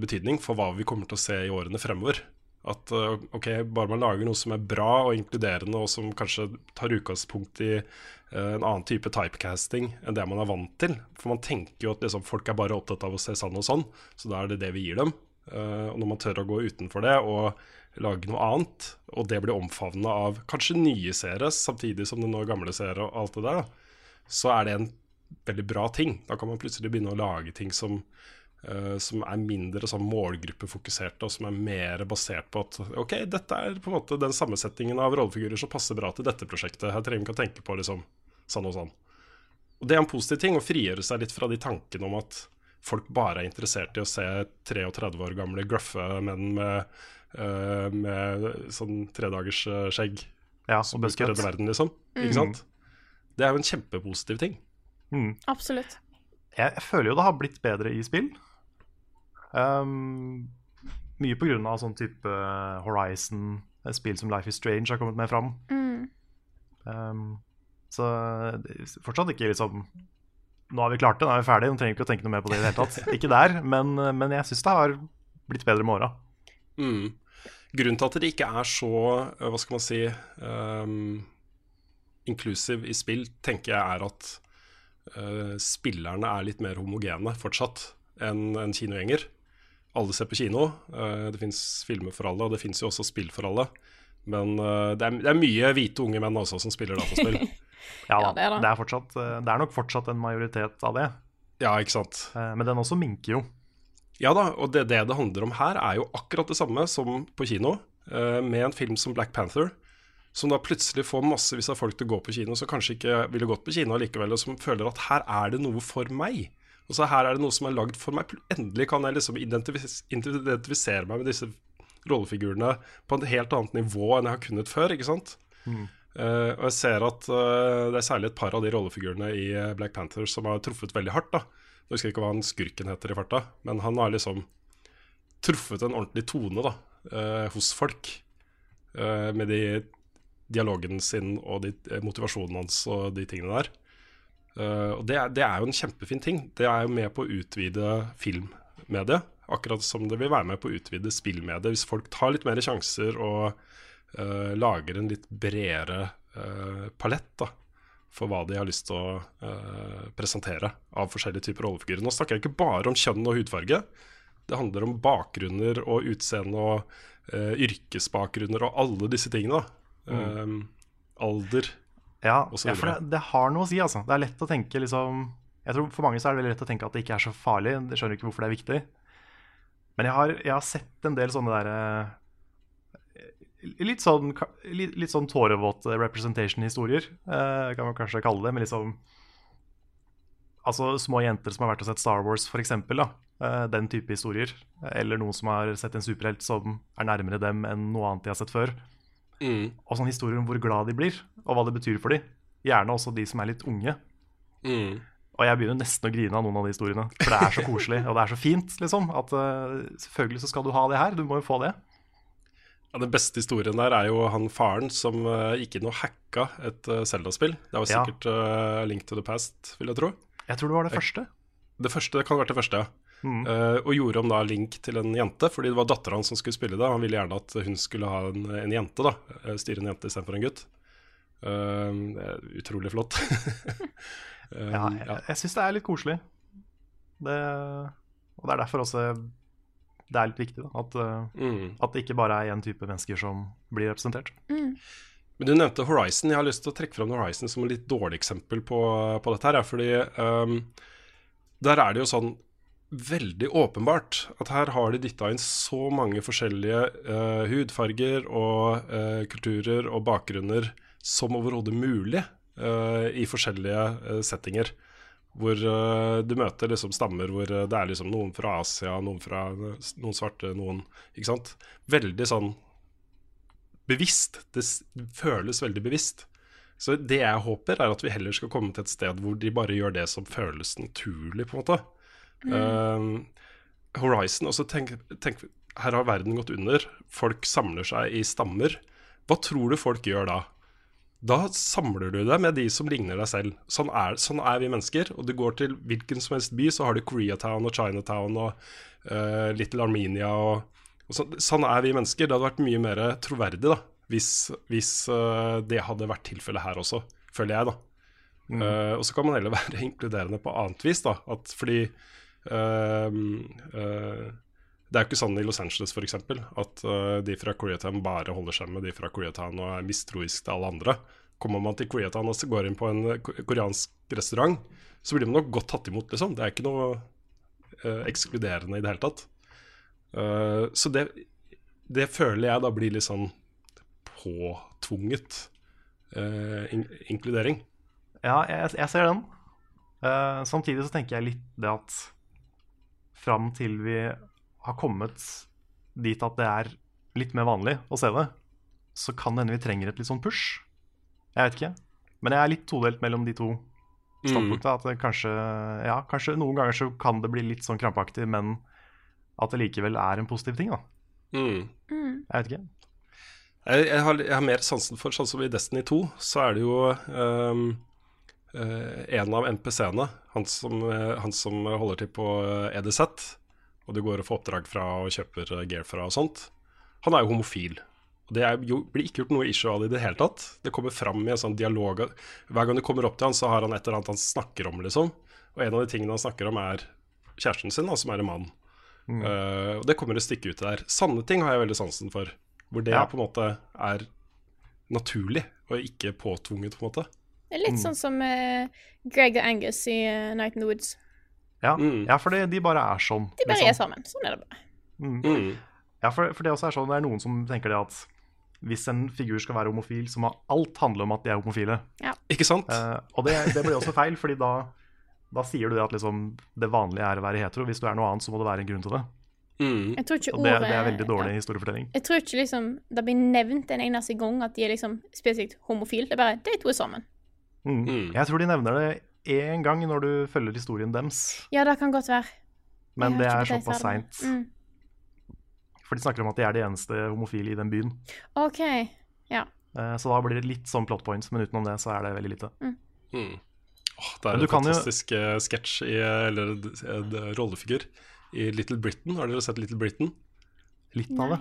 betydning for hva vi kommer til å se i årene fremover. At ok, bare man lager noe som er bra og inkluderende, og som kanskje tar utgangspunkt i en annen type typecasting enn det man er vant til. For man tenker jo at liksom, folk er bare opptatt av å se sånn og sånn, så da er det det vi gir dem. Uh, og når man tør å gå utenfor det og lage noe annet, og det blir omfavna av kanskje nye seere samtidig som det når gamle seere og alt det der, så er det en veldig bra ting. Da kan man plutselig begynne å lage ting som, uh, som er mindre sånn målgruppefokuserte, og som er mer basert på at OK, dette er på en måte den sammensetningen av rollefigurer som passer bra til dette prosjektet. Her trenger vi ikke å tenke på liksom sånn og sånn. Og Det er en positiv ting, å frigjøre seg litt fra de tankene om at folk bare er interessert i å se 33 år gamle gruffe menn med, uh, med sånn tredagers uh, skjegg ja, som skal redde verden, liksom. Mm. Ikke sant? Det er jo en kjempepositiv ting. Mm. Absolutt. Jeg, jeg, føler jo det har blitt bedre i spill. Um, mye på grunn av sånn type Horizon, et spill som Life is Strange har kommet med fram. Mm. Um, så fortsatt ikke liksom nå har vi klart det, nå er vi ferdig, nå trenger vi ikke å tenke noe mer på det i det hele tatt. (laughs) Ikke der, men, men jeg syns det har blitt bedre med åra. Mm. Grunnen til at det ikke er så, eh, hva skal man si, um, inclusive i spill, tenker jeg er at uh, spillerne er litt mer homogene fortsatt enn en kinogjenger. Alle ser på kino. Uh, det fins filmer for alle, og det fins jo også spill for alle. Men uh, det, er, det, er, mye hvite unge menn også som spiller dataspill. (laughs) Ja, Ja, det er det. det, er fortsatt, eh, det er nok fortsatt en majoritet av det. Ja, ikke sant. Eh, Men den også minker jo. Ja da, og det det det handler om her, er jo akkurat det samme som på kino, eh, med en film som Black Panther, som da plutselig får massevis av folk til å gå på kino som kanskje ikke ville gått på kino likevel, og som føler at her er det noe for meg. Og så her er det noe som er lagd for meg. Endelig kan jeg liksom identifis identifisere meg med disse rollefigurene på et helt annet nivå enn jeg har kunnet før, ikke sant? Eh, og jeg ser at uh, det er særlig et par av de rollefigurene i eh, Black Panther som har truffet veldig hardt. da. Jeg husker ikke hva han skurken heter i farta, men han har liksom truffet en ordentlig tone da, uh, hos folk. med de dialogen sin og de, motivasjonen hans og de tingene der. Og det er, det er jo en kjempefin ting. Det er jo med på å utvide filmmediet. Akkurat som det vil være med på å utvide spillmediet. Hvis folk tar litt mer sjanser og eh, lager en litt bredere uh, palett da, for hva de har lyst til å uh, presentere av forskjellige typer rollefigurer. Nå snakker jeg ikke bare om kjønn og hudfarge. Det handler om bakgrunner og utseende og yrkesbakgrunner og alle disse tingene. da. Eh, alder. Ja, Og så ja for det, det har noe å si, altså. Det er lett å tenke liksom Jeg tror For mange så er det veldig lett å tenke at det ikke er så farlig. Jeg skjønner ikke hvorfor det er viktig. Men jeg har, jeg har sett en del sånne derre Litt sånn, litt, litt sånn tårevåte representation-historier, eh, kan man kanskje kalle det. Men liksom Altså små jenter som har vært og sett Star Wars, eksempel. Eh, den type historier. Eller noen som har sett en superhelt som er nærmere dem enn noe annet de har sett før. Mm, Og sånn historier om hvor glad de blir, og hva det betyr for dem. Gjerne også de som er litt unge. mm. Og jeg begynner nesten å grine av noen av de historiene. For det er så koselig, og det er så fint, liksom. At uh, selvfølgelig så skal du ha det her. Du må jo få det. Ja, Den beste historien der er jo han faren som uh, gikk inn og hacka et uh, Zelda-spill. Det var Ja. sikkert eh, Link to the Past, vil jeg tro. Jeg tror det var det første. Det første, det kan ha vært det første, ja. Mm. Uh, og gjorde om da Link til en jente, fordi det var dattera hans som skulle spille det. Han ville gjerne at hun skulle ha en, en jente, da. eh, Styre en jente istedenfor en gutt. Eh, utrolig flott. (laughs) Eh, Ja, jeg ja. syns det er litt koselig. Det, og det er derfor også det er litt viktig da, at, eh, Mm. at det ikke bare er én type mennesker som blir representert. Mm. Men du nevnte Horizon. Jeg har lyst til å trekke fram Horizon som et litt dårlig eksempel på, på dette her. Ja, fordi um, der er det jo sånn veldig åpenbart at her har de dytta inn så mange forskjellige uh, hudfarger og uh, kulturer og bakgrunner som overhodet mulig uh, i forskjellige settinger. Hvor uh, du møter liksom stammer hvor uh, det er liksom noen fra Asia, noen fra noen svarte, noen Ikke sant? Veldig sånn bevisst. Det føles veldig bevisst. Så det jeg håper, er at vi heller skal komme til et sted hvor de bare gjør det som føles naturlig, på en måte. Um, Horizon, også tenk, tenk Her har verden gått under. Folk samler seg i stammer. Hva tror du folk gjør da? Da samler du deg med de som ligner deg selv. Sånn er, sånn er vi mennesker. Og du går til hvilken som helst by, så har du Koreatown og Chinatown og uh, Little Armenia og, og så, Sånn er vi mennesker. Det hadde vært mye mer troverdig da hvis, hvis uh, det hadde vært tilfellet her også, føler jeg, da. Eh, og så kan man heller (laughs) være inkluderende på annet vis, da. At fordi det er jo ikke sånn i Los Angeles eksempel, at uh, de fra Koreatown bare holder seg med de fra Koreatown og er mistroisk til alle andre. Kommer man til Koreatown og går inn på en eh, koreansk restaurant, så blir man nok godt tatt imot, liksom. Det er ikke noe uh, ekskluderende i det hele tatt. Uh, så det, det føler jeg da blir litt sånn påtvunget in inkludering. Ja, jeg, jeg ser den. Samtidig så tenker jeg litt det at fram til vi har kommet dit at det er litt mer vanlig å se det, så kan det hende vi trenger et litt sånn push. Jeg vet ikke. Men jeg er litt todelt mellom de to standpunktene. At kanskje, ja, kanskje noen ganger så kan det bli litt sånn krampaktig, men at det likevel er en positiv ting, da. Mm. Jeg vet ikke. Jeg, jeg, har, jeg har mer sansen for Sånn som i Destiny 2, så er det jo um, uh, en av NPC-ene, han, som, eh, han som holder til på eh, EDZ, og du går og får oppdrag fra og kjøper eh, gear fra og sånt, han er jo homofil. Og Det er, jo, blir ikke gjort noe issue av det i det hele tatt. Det kommer fram i en sånn dialog. Hver gang du kommer opp til han, så har han et eller annet han snakker om, liksom. Og en av de tingene han snakker om, er kjæresten sin, da, som er en mann. Eh, og det kommer et stykke ut der. Sanne ting har jeg veldig sansen for. Hvor det Ja. på en måte er naturlig, og ikke påtvunget, på en måte. Det er litt sånn som uh, Greg og Angus i uh, Night in the Woods. Ja, Mm. ja for det, de bare er sånn. De bare liksom. er sammen. Sånn er det bare. Mm. Ja, for, for det også er sånn, det er noen som tenker det at hvis en figur skal være homofil, så må alt handle om at de er homofile. Ikke sant? Eh, og det, det blir også feil, fordi da, da sier du det at liksom, det vanlige er å være hetero. Hvis du er noe annet, så må det være en grunn til det. Mm. Jeg tror ikke ordet, det, det er veldig dårlig ja. historiefortelling. Jeg tror ikke liksom det blir nevnt en eneste gang at de er liksom spesifikt homofile. Det er bare de to er sammen. Mm. Mm. Jeg tror de nevner det én gang når du følger historien deres, Ja, det kan godt være. men det er såpass seint. Mm. For de snakker om at de er de eneste homofile i den byen. OK. Ja. Eh, Så da blir det litt sånn plot points, men utenom det så er det veldig lite. Mm. Åh, det er en fantastisk jo- eh, sketsj, i, eller en rollefigur, i Little Britain. Har dere sett Little Britain? Litt av det.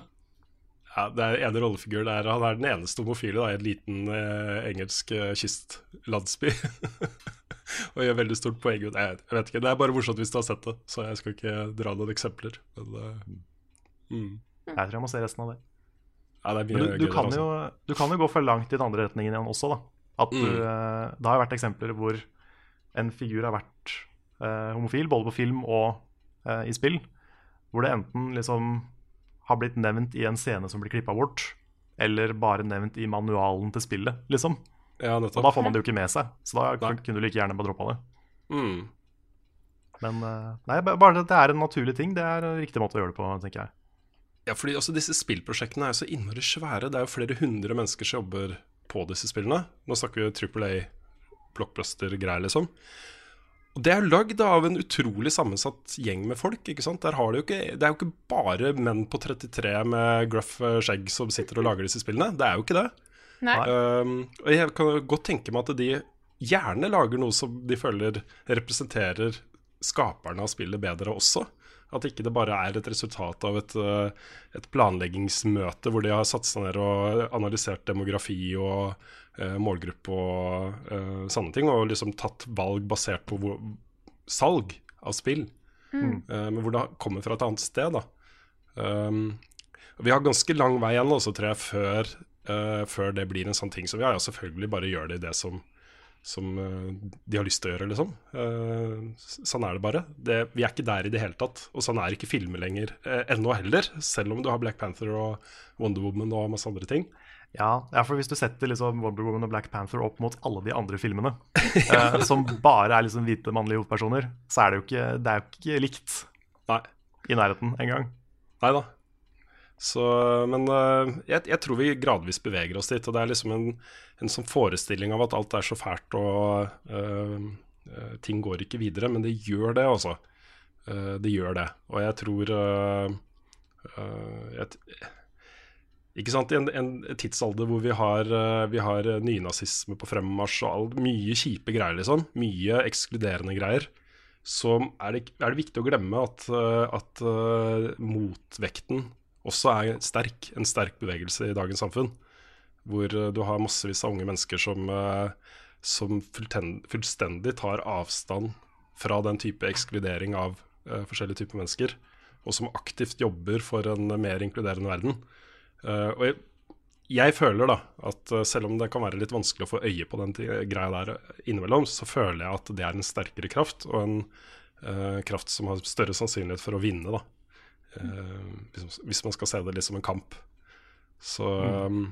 Ja, det er en rollefigur der Han er den eneste homofile da, i en liten eh, engelsk eh, kystlandsby. (laughs) (laughs) og gjør veldig stort poeng ut jeg, vet ikke, Det er bare morsomt hvis du har sett det, så jeg skal ikke dra noen eksempler. Men, eh, mm. Jeg tror jeg må se resten av det. ja, det du, du, kan altså. jo, du kan jo gå for langt i den andre retningen igjen også, da. At du, Mm. eh, det har vært eksempler hvor en figur har vært eh, homofil, både på film og eh, i spill. Hvor det enten liksom har blitt nevnt i en scene som blir klippa bort, eller bare nevnt i manualen til spillet, liksom. Ja, Og da får man det jo ikke med seg, så da Nei. kunne du like gjerne bare droppa det. Mm. Men eh, nei, bare det er en naturlig ting, det er en riktig måte å gjøre det på, tenker jeg. Ja, fordi også disse spillprosjektene er jo så innmari svære. Det er jo flere hundre mennesker som jobber på disse spillene. Nå snakker vi Triple A blockbuster-greier, liksom. Og det er lagd av en utrolig sammensatt gjeng med folk. ikke sant? Det, jo ikke, det er jo ikke bare menn på 33 med gruff eh, skjegg som sitter og lager disse spillene. Det er jo ikke det. Nei. Um, og jeg kan godt tenke meg at de gjerne lager noe som de føler representerer skaperne av spillet bedre også. At ikke det bare er et resultat av et, uh, et planleggingsmøte hvor de har satt seg ned og analysert demografi og uh, målgruppe og uh, sånne ting, og liksom tatt valg basert på hvor, salg av spill. Mm. Uh, men hvor det kommer fra et annet sted, da. Um, vi har ganske lang vei igjen også, tror jeg, før, uh, før det blir en sånn ting som ja, ja, selvfølgelig bare gjør de det som, som uh, de har lyst til å gjøre, liksom. Uh, sånn er det bare. Det, vi er ikke der i det hele tatt. Og sånn er ikke filmer lenger ennå heller, selv om du har Black Panther og Wonder Woman og masse andre ting. Ja, ja, for hvis du setter liksom Wonder Woman og Black Panther opp mot alle de andre filmene, (laughs) eh, som bare er liksom hvite mannlige hovedpersoner, så er det jo ikke, det er jo ikke likt Nei. i nærheten engang. Nei da. Så, men øh, jeg, jeg tror vi gradvis beveger oss dit. Og det er liksom en, en sånn forestilling av at alt er så fælt og øh, ting går ikke videre. Men det gjør det, altså. Uh, det gjør det. Og jeg tror uh, jeg, Ikke sant, I en, en tidsalder hvor vi har, vi har nynazisme på fremmarsj og all, mye kjipe greier, liksom. Mye ekskluderende greier så er det, er det viktig å glemme at, uh, at uh, motvekten også er sterk. En sterk bevegelse i dagens samfunn. Hvor uh, du har massevis av unge mennesker som, uh, som fullstendig tar avstand fra den type ekskludering av uh, forskjellige typer mennesker. Og som aktivt jobber for en mer inkluderende verden. Uh, og jeg, jeg føler da at selv om det kan være litt vanskelig å få øye på den greia der innimellom, så føler jeg at det er en sterkere kraft, og en uh, kraft som har større sannsynlighet for å vinne, da. Uh, hvis, man skal se det litt som en kamp. Så, mm.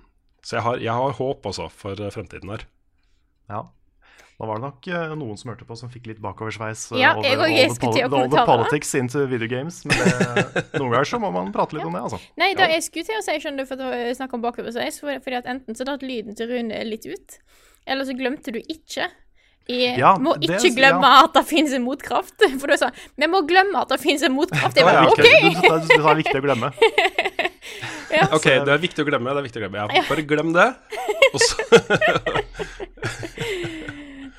så jeg, har, jeg har håp også for uh, fremtiden her. Ja. Da var det nok eh, noen som hørte på som fikk litt bakoversveis eh, Ja, over all jeg the til å poli- the politics into video games. Men det, (laughs) noen ganger så må man prate litt om det, altså. Nei, da jeg skulle til å si, skjønner du, for å snakke om bakoversveis, for, fordi at enten så datt lyden til Rune litt ut, eller så glemte du ikke i, Ja, må det- ikke glemme ja. at det finnes en motkraft. (laughs) For du sa vi må glemme at det finnes en motkraft. Jeg Ja, bare, ja, OK! Du, du, du, du sa viktig å glemme. (laughs) Ja. Ok, det er viktig å glemme. det er viktig å glemme ja, Bare glem det. Og så (laughs)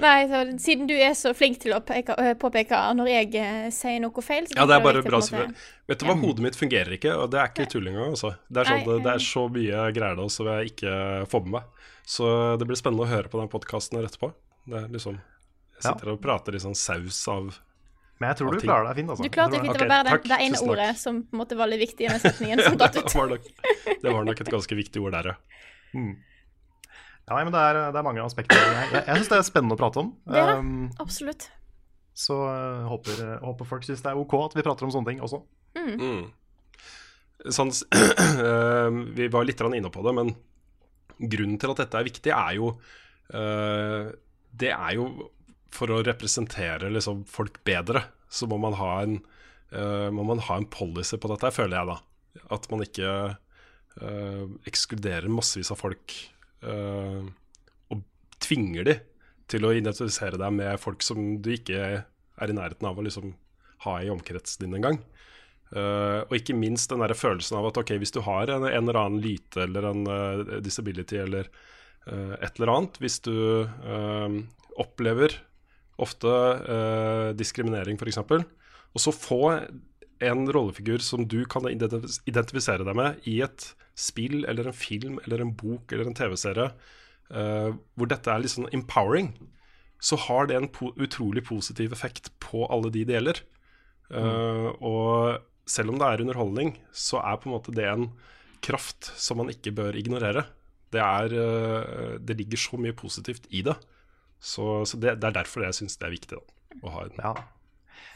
Nei, så, siden du er så flink til å peke, påpeke når jeg eh, sier noe feil så Ja, det er bare bra måte- Vet du hva, hodet mitt fungerer ikke, og det er ikke tull engang. Altså. Det, er sånn, det, det er så mye greier da som jeg ikke får med meg. Så det blir spennende å høre på den podkasten rett etterpå. Det er liksom Jeg Ja. sitter og prater i sånn saus av Men jeg tror du klarer deg fint, altså. Du klarte Jeg fint. det. Var bare okay, det, det ene ordet som på en måte var litt viktig i den setningen som (laughs) datt ut. det, var nok, det var nok et ganske viktig ord der, ja. Ja, men det er, det er mange aspekter her. Jeg, jeg syns det er spennende å prate om. Det er. Um, Absolutt. så uh, håper, håper folk syns det er ok at vi prater om sånne ting også. Mm. Sånn, uh, (clears throat) vi var litt inne på det, men grunnen til at dette er viktig, er jo eh, Det er jo for å representere liksom, folk bedre, så må man ha en uh, man ha en policy på dette, føler jeg da. At man ikke uh, ekskluderer massevis av folk uh, og tvinger de til å identifisere deg med folk som du ikke er i nærheten av å liksom ha i omkretsen din engang. Uh, og ikke minst den der følelsen av at ok, hvis du har en, en eller annen lyte eller en uh, disability eller et eller annet Hvis du eh, opplever ofte uh, diskriminering, f.eks., og så få en rollefigur som du kan identifisere deg med i et spill eller en film eller en bok eller en TV-serie, uh, hvor dette er litt sånn empowering, så har det en po utrolig positiv effekt på alle de det gjelder. Eh, og selv om det er underholdning, så er på en måte det en kraft som man ikke bør ignorere. Det, er, eh, det ligger så mye positivt i det. Så, så det, det er derfor jeg syns det er viktig da, å ha en Ja.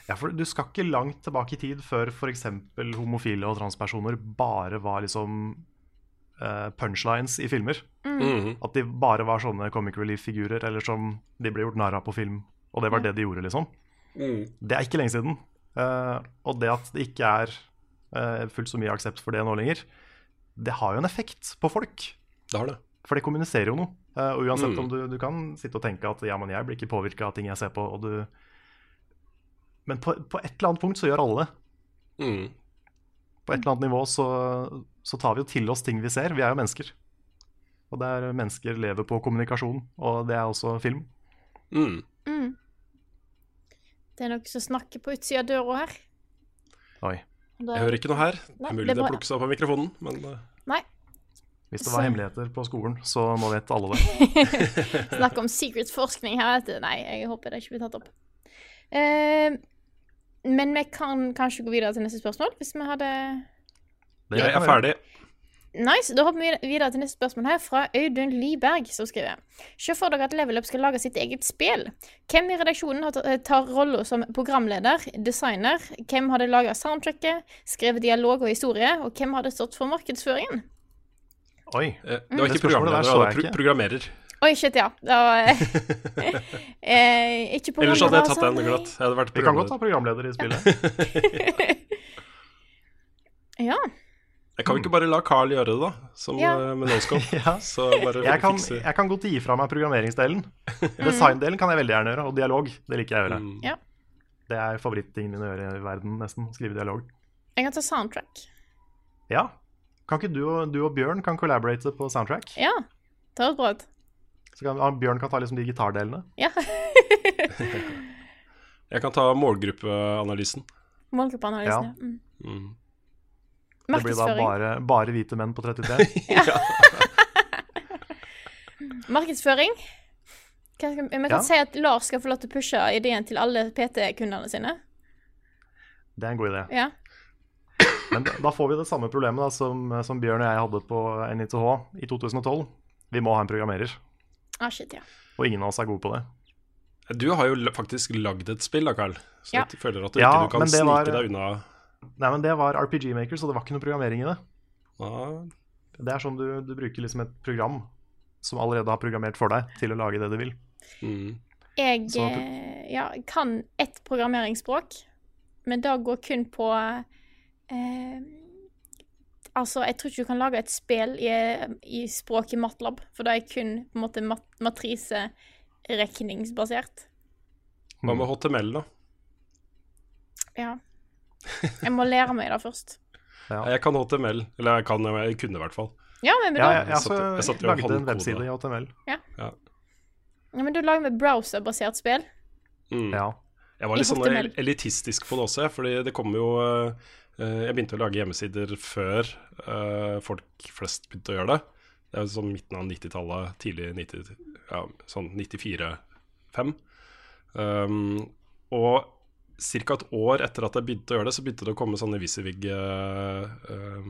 ja, for du skal ikke langt tilbake i tid før f.eks. homofile og transpersoner bare var liksom uh, punchlines i filmer. Mm. At de bare var sånne comic relief-figurer, eller som de ble gjort narr av på film. Og det var det de gjorde, liksom. Det er ikke lenge siden. Uh, og det at det ikke er uh, fullt så mye aksept for det nå lenger, det har jo en effekt på folk. Det har det. For det kommuniserer jo noe. Eh, og uansett Mm. om du, du kan sitte og tenke at ja, men jeg blir ikke påvirka av ting jeg ser på, og du Men på, på et eller annet punkt så gjør alle det. Mm. På et eller annet nivå så, så tar vi jo til oss ting vi ser. Vi er jo mennesker. Og det er mennesker lever på kommunikasjon, og det er også film. Mm. Mm. Det er noen som snakker på utsida av døra her. Oi. Det- Jeg hører ikke noe her. Det er mulig det det bra. plukkes opp av mikrofonen, men eh, Nei. Hvis det var Så- hemmeligheter på skolen, så nå vet alle det. (laughs) Snakk om secret forskning her, vet du. Nei, jeg håper det ikke blir tatt opp. Uh, men vi kan kanskje gå videre til neste spørsmål, hvis vi hadde det jeg er vi ferdig. Nice. Da hopper vi videre til neste spørsmål her, fra Audun Liberg, som skriver Se for dere at Level Up skal lage sitt eget spill. Hvem i redaksjonen tar rolla som programleder, designer? Hvem hadde laga soundtracket, skrevet dialog og historie? Og hvem hadde stått for markedsføringen? Oi. Eh, Det Mm. var ikke programleder, det var pro programmerer. Oi, shit, ja. Var, (laughs) eh, ikke Ellers hadde jeg tatt den altså, glatt. Jeg hadde vært Vi kan godt programleder. ha programleder i spillet. (laughs) Ja. Jeg kan vi ikke bare la Carl gjøre det, da? Som Ja. eh, med Noscope. (laughs) Ja. Jeg kan, jeg kan godt gi fra meg programmeringsdelen. Designdelen kan jeg veldig gjerne gjøre, og dialog det liker jeg å gjøre. Mm. Ja. Det er favorittingen min å gjøre i verden, nesten. Skrive dialog. Jeg kan ta soundtrack. Ja. Kan ikke du og, du og Bjørn kan collaborate på soundtrack? Ja. Det høres bra ut. Så kan, Bjørn kan ta liksom de gitardelene. (laughs) Ja. (laughs) Jeg kan ta målgruppeanalysen. Målgruppeanalysen, Ja. ja. Mm. Mm. Det blir da bare, bare hvite menn på 33. (laughs) Markedsføring. Hva skal, vi kan Ja. si at Lars skal få lov til å pushe ideen til alle PT-kundene sine. Det er en god idé. Ja. Men da, da får vi det samme problemet da, som, som Bjørn og jeg hadde på NITH i 2012. Vi må ha en programmerer, Ah, shit, ja. og ingen av oss er gode på det. Du har jo faktisk lagd et spill da, Carl. Så Ja. jeg føler at du Ja, ikke du kan men snike var- deg unna Nei, men det var RPG Maker, så det var ikke noe programmering i det. Ah. Det er sånn du, du bruker liksom et program som allerede har programmert for deg, til å lage det du vil. mm. Jeg Sånn at du- eh, ja, kan ett programmeringsspråk, men det går kun på eh, Altså, jeg tror ikke du kan lage et spill i, i språket Matlab, for det er kun på en måte mat matriseregningsbasert. Hva med HTML, da? Ja. Jeg må lære meg det først. (laughs) Ja. Jeg kan HTML. Eller jeg kan, jeg kunne i hvert fall. Ja, men, men Ja, jeg, jeg, jeg jo lagde en webside i HTML. ja, men du lager med browserbasert spill. Mm. Ja. Jeg var litt sånn el- elitistisk på det også, jeg, fordi det kommer jo eh, Jeg begynte å lage hjemmesider før eh, folk flest begynte å gjøre det. Det er sånn midten av 90-tallet, tidlig 90, ja, sånn 94-5. Um, og ca. et år etter at jeg begynte å gjøre det, så begynte det å komme sånne Visivig uh, uh.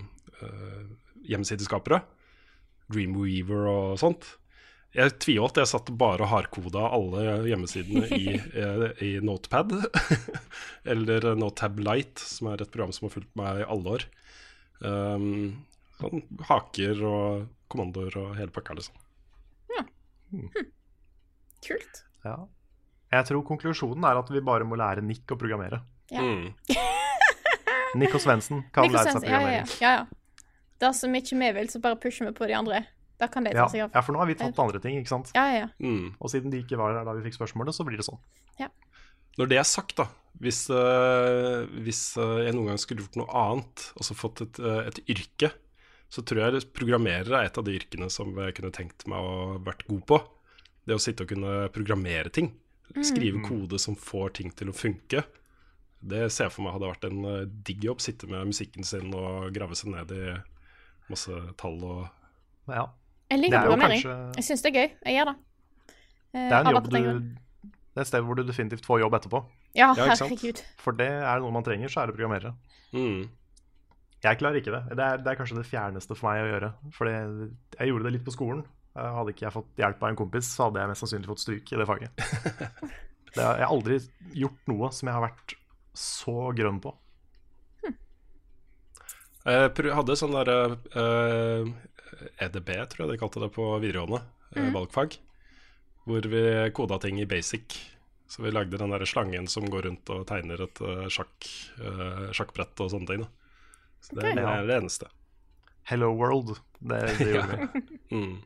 Dreamweaver og sånt. Jeg tviholdt. Jeg satt bare og hardkoda alle hjemmesidene i, (laughs) eh, i Notepad. (laughs) Eller Notab Light, som er et program som har fulgt meg i alle år. Um, sånn haker og kommandoer og hele pakka, liksom. Ja. Kult. Ja. Jeg tror konklusjonen er at vi bare må lære Nick å programmere. Ja. Mm. Nick og Svendsen kan Nick lære seg programmering. ja, ja, ja, ja, ja. Dersom ikke vi vil, så bare pusher vi på de andre. Da kan det ta seg av. ja, for nå har vi tatt andre ting, ikke sant? Ja, ja, ja. Mm. Og siden de ikke var der da vi fikk spørsmålet, så blir det sånn. Ja. Når det er sagt, da Hvis, eh, hvis eh, jeg noen gang skulle gjort noe annet, altså fått et, eh, et yrke, så tror jeg programmerer er et av de yrkene som jeg kunne tenkt meg å vært god på. Det å sitte og kunne programmere ting. Skrive kode som får ting til å funke. Det ser jeg for meg hadde vært en eh, digg jobb. Sitte med musikken sin og grave seg ned i masse tall og Ja. Jeg liker er programmering. kanskje- Jeg syns det er gøy. Jeg gjør det. Eh, Det er en jobb du. Det er et sted hvor du definitivt får jobb etterpå. Ja, Ja, herregud. For det er noe man trenger, så er det programmerere. mm. Jeg klarer ikke det. Det er, det er kanskje det fjerneste for meg å gjøre. For jeg gjorde det litt på skolen. Eh, Hadde ikke jeg fått hjelp av en kompis, så hadde jeg mest sannsynlig fått stryk i det faget. (laughs) Det har, jeg har aldri gjort noe som jeg har vært så grønn på. Jeg hadde sånn derre eh, EDB, tror jeg de kalte det på videregående, mm. valgfag. Hvor vi koda ting i basic. Så vi lagde den der slangen som går rundt og tegner et eh, sjakk, eh, sjakkbrett og sånne ting. Da. Så det, okay. det er det eneste. Hello World. Det, det (laughs) gjorde vi. Mm.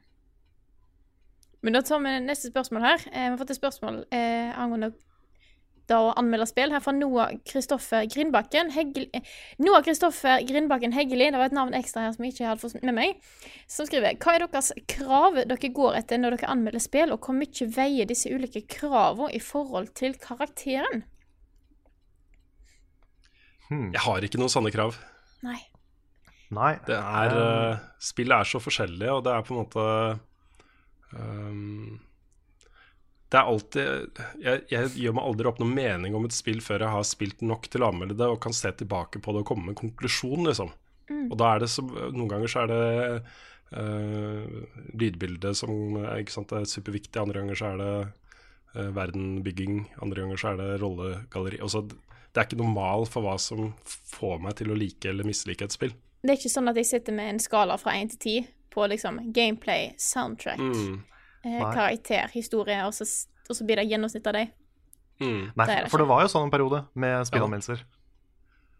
Men da tar vi neste spørsmål her. Eh, vi har fått et spørsmål eh, angående da å anmelde spill her fra Noah Kristoffer Grindbakken. Heggel, eh, Noah Kristoffer Grindbakken Heggeli, det var et navn ekstra her som jeg ikke hadde fått med meg, som skriver Hva er deres krav dere går etter når dere anmelder spill, og hvor mye veier disse ulike kravene i forhold til karakteren? Hmm. Jeg har ikke noen sanne krav. Nei. Nei. Det er, uh, spillet er så forskjellig, og det er på en måte ehm, Det er alltid jeg, jeg gjør meg aldri opp noen mening om et spill før jeg har spilt nok til å anmelde det og kan se tilbake på det og komme med en konklusjon, liksom. Og da er det så Noen ganger så er det uh, lydbildet som er, ikke sant, er superviktig, andre ganger så er det uh, verdenbygging, andre ganger så er det rollegalleri. Også, det er ikke normal for hva som får meg til å like eller mislike et spill. Det er ikke sånn at jeg sitter med en skala fra 1 til 10 på liksom gameplay, soundtrack, Mm. Eh, karakterhistorie, karakter, historie, og så, og så blir det gjennomsnitt av dem. Mm. Nei, Det det for det var jo sånn en periode med spillanmeldelser.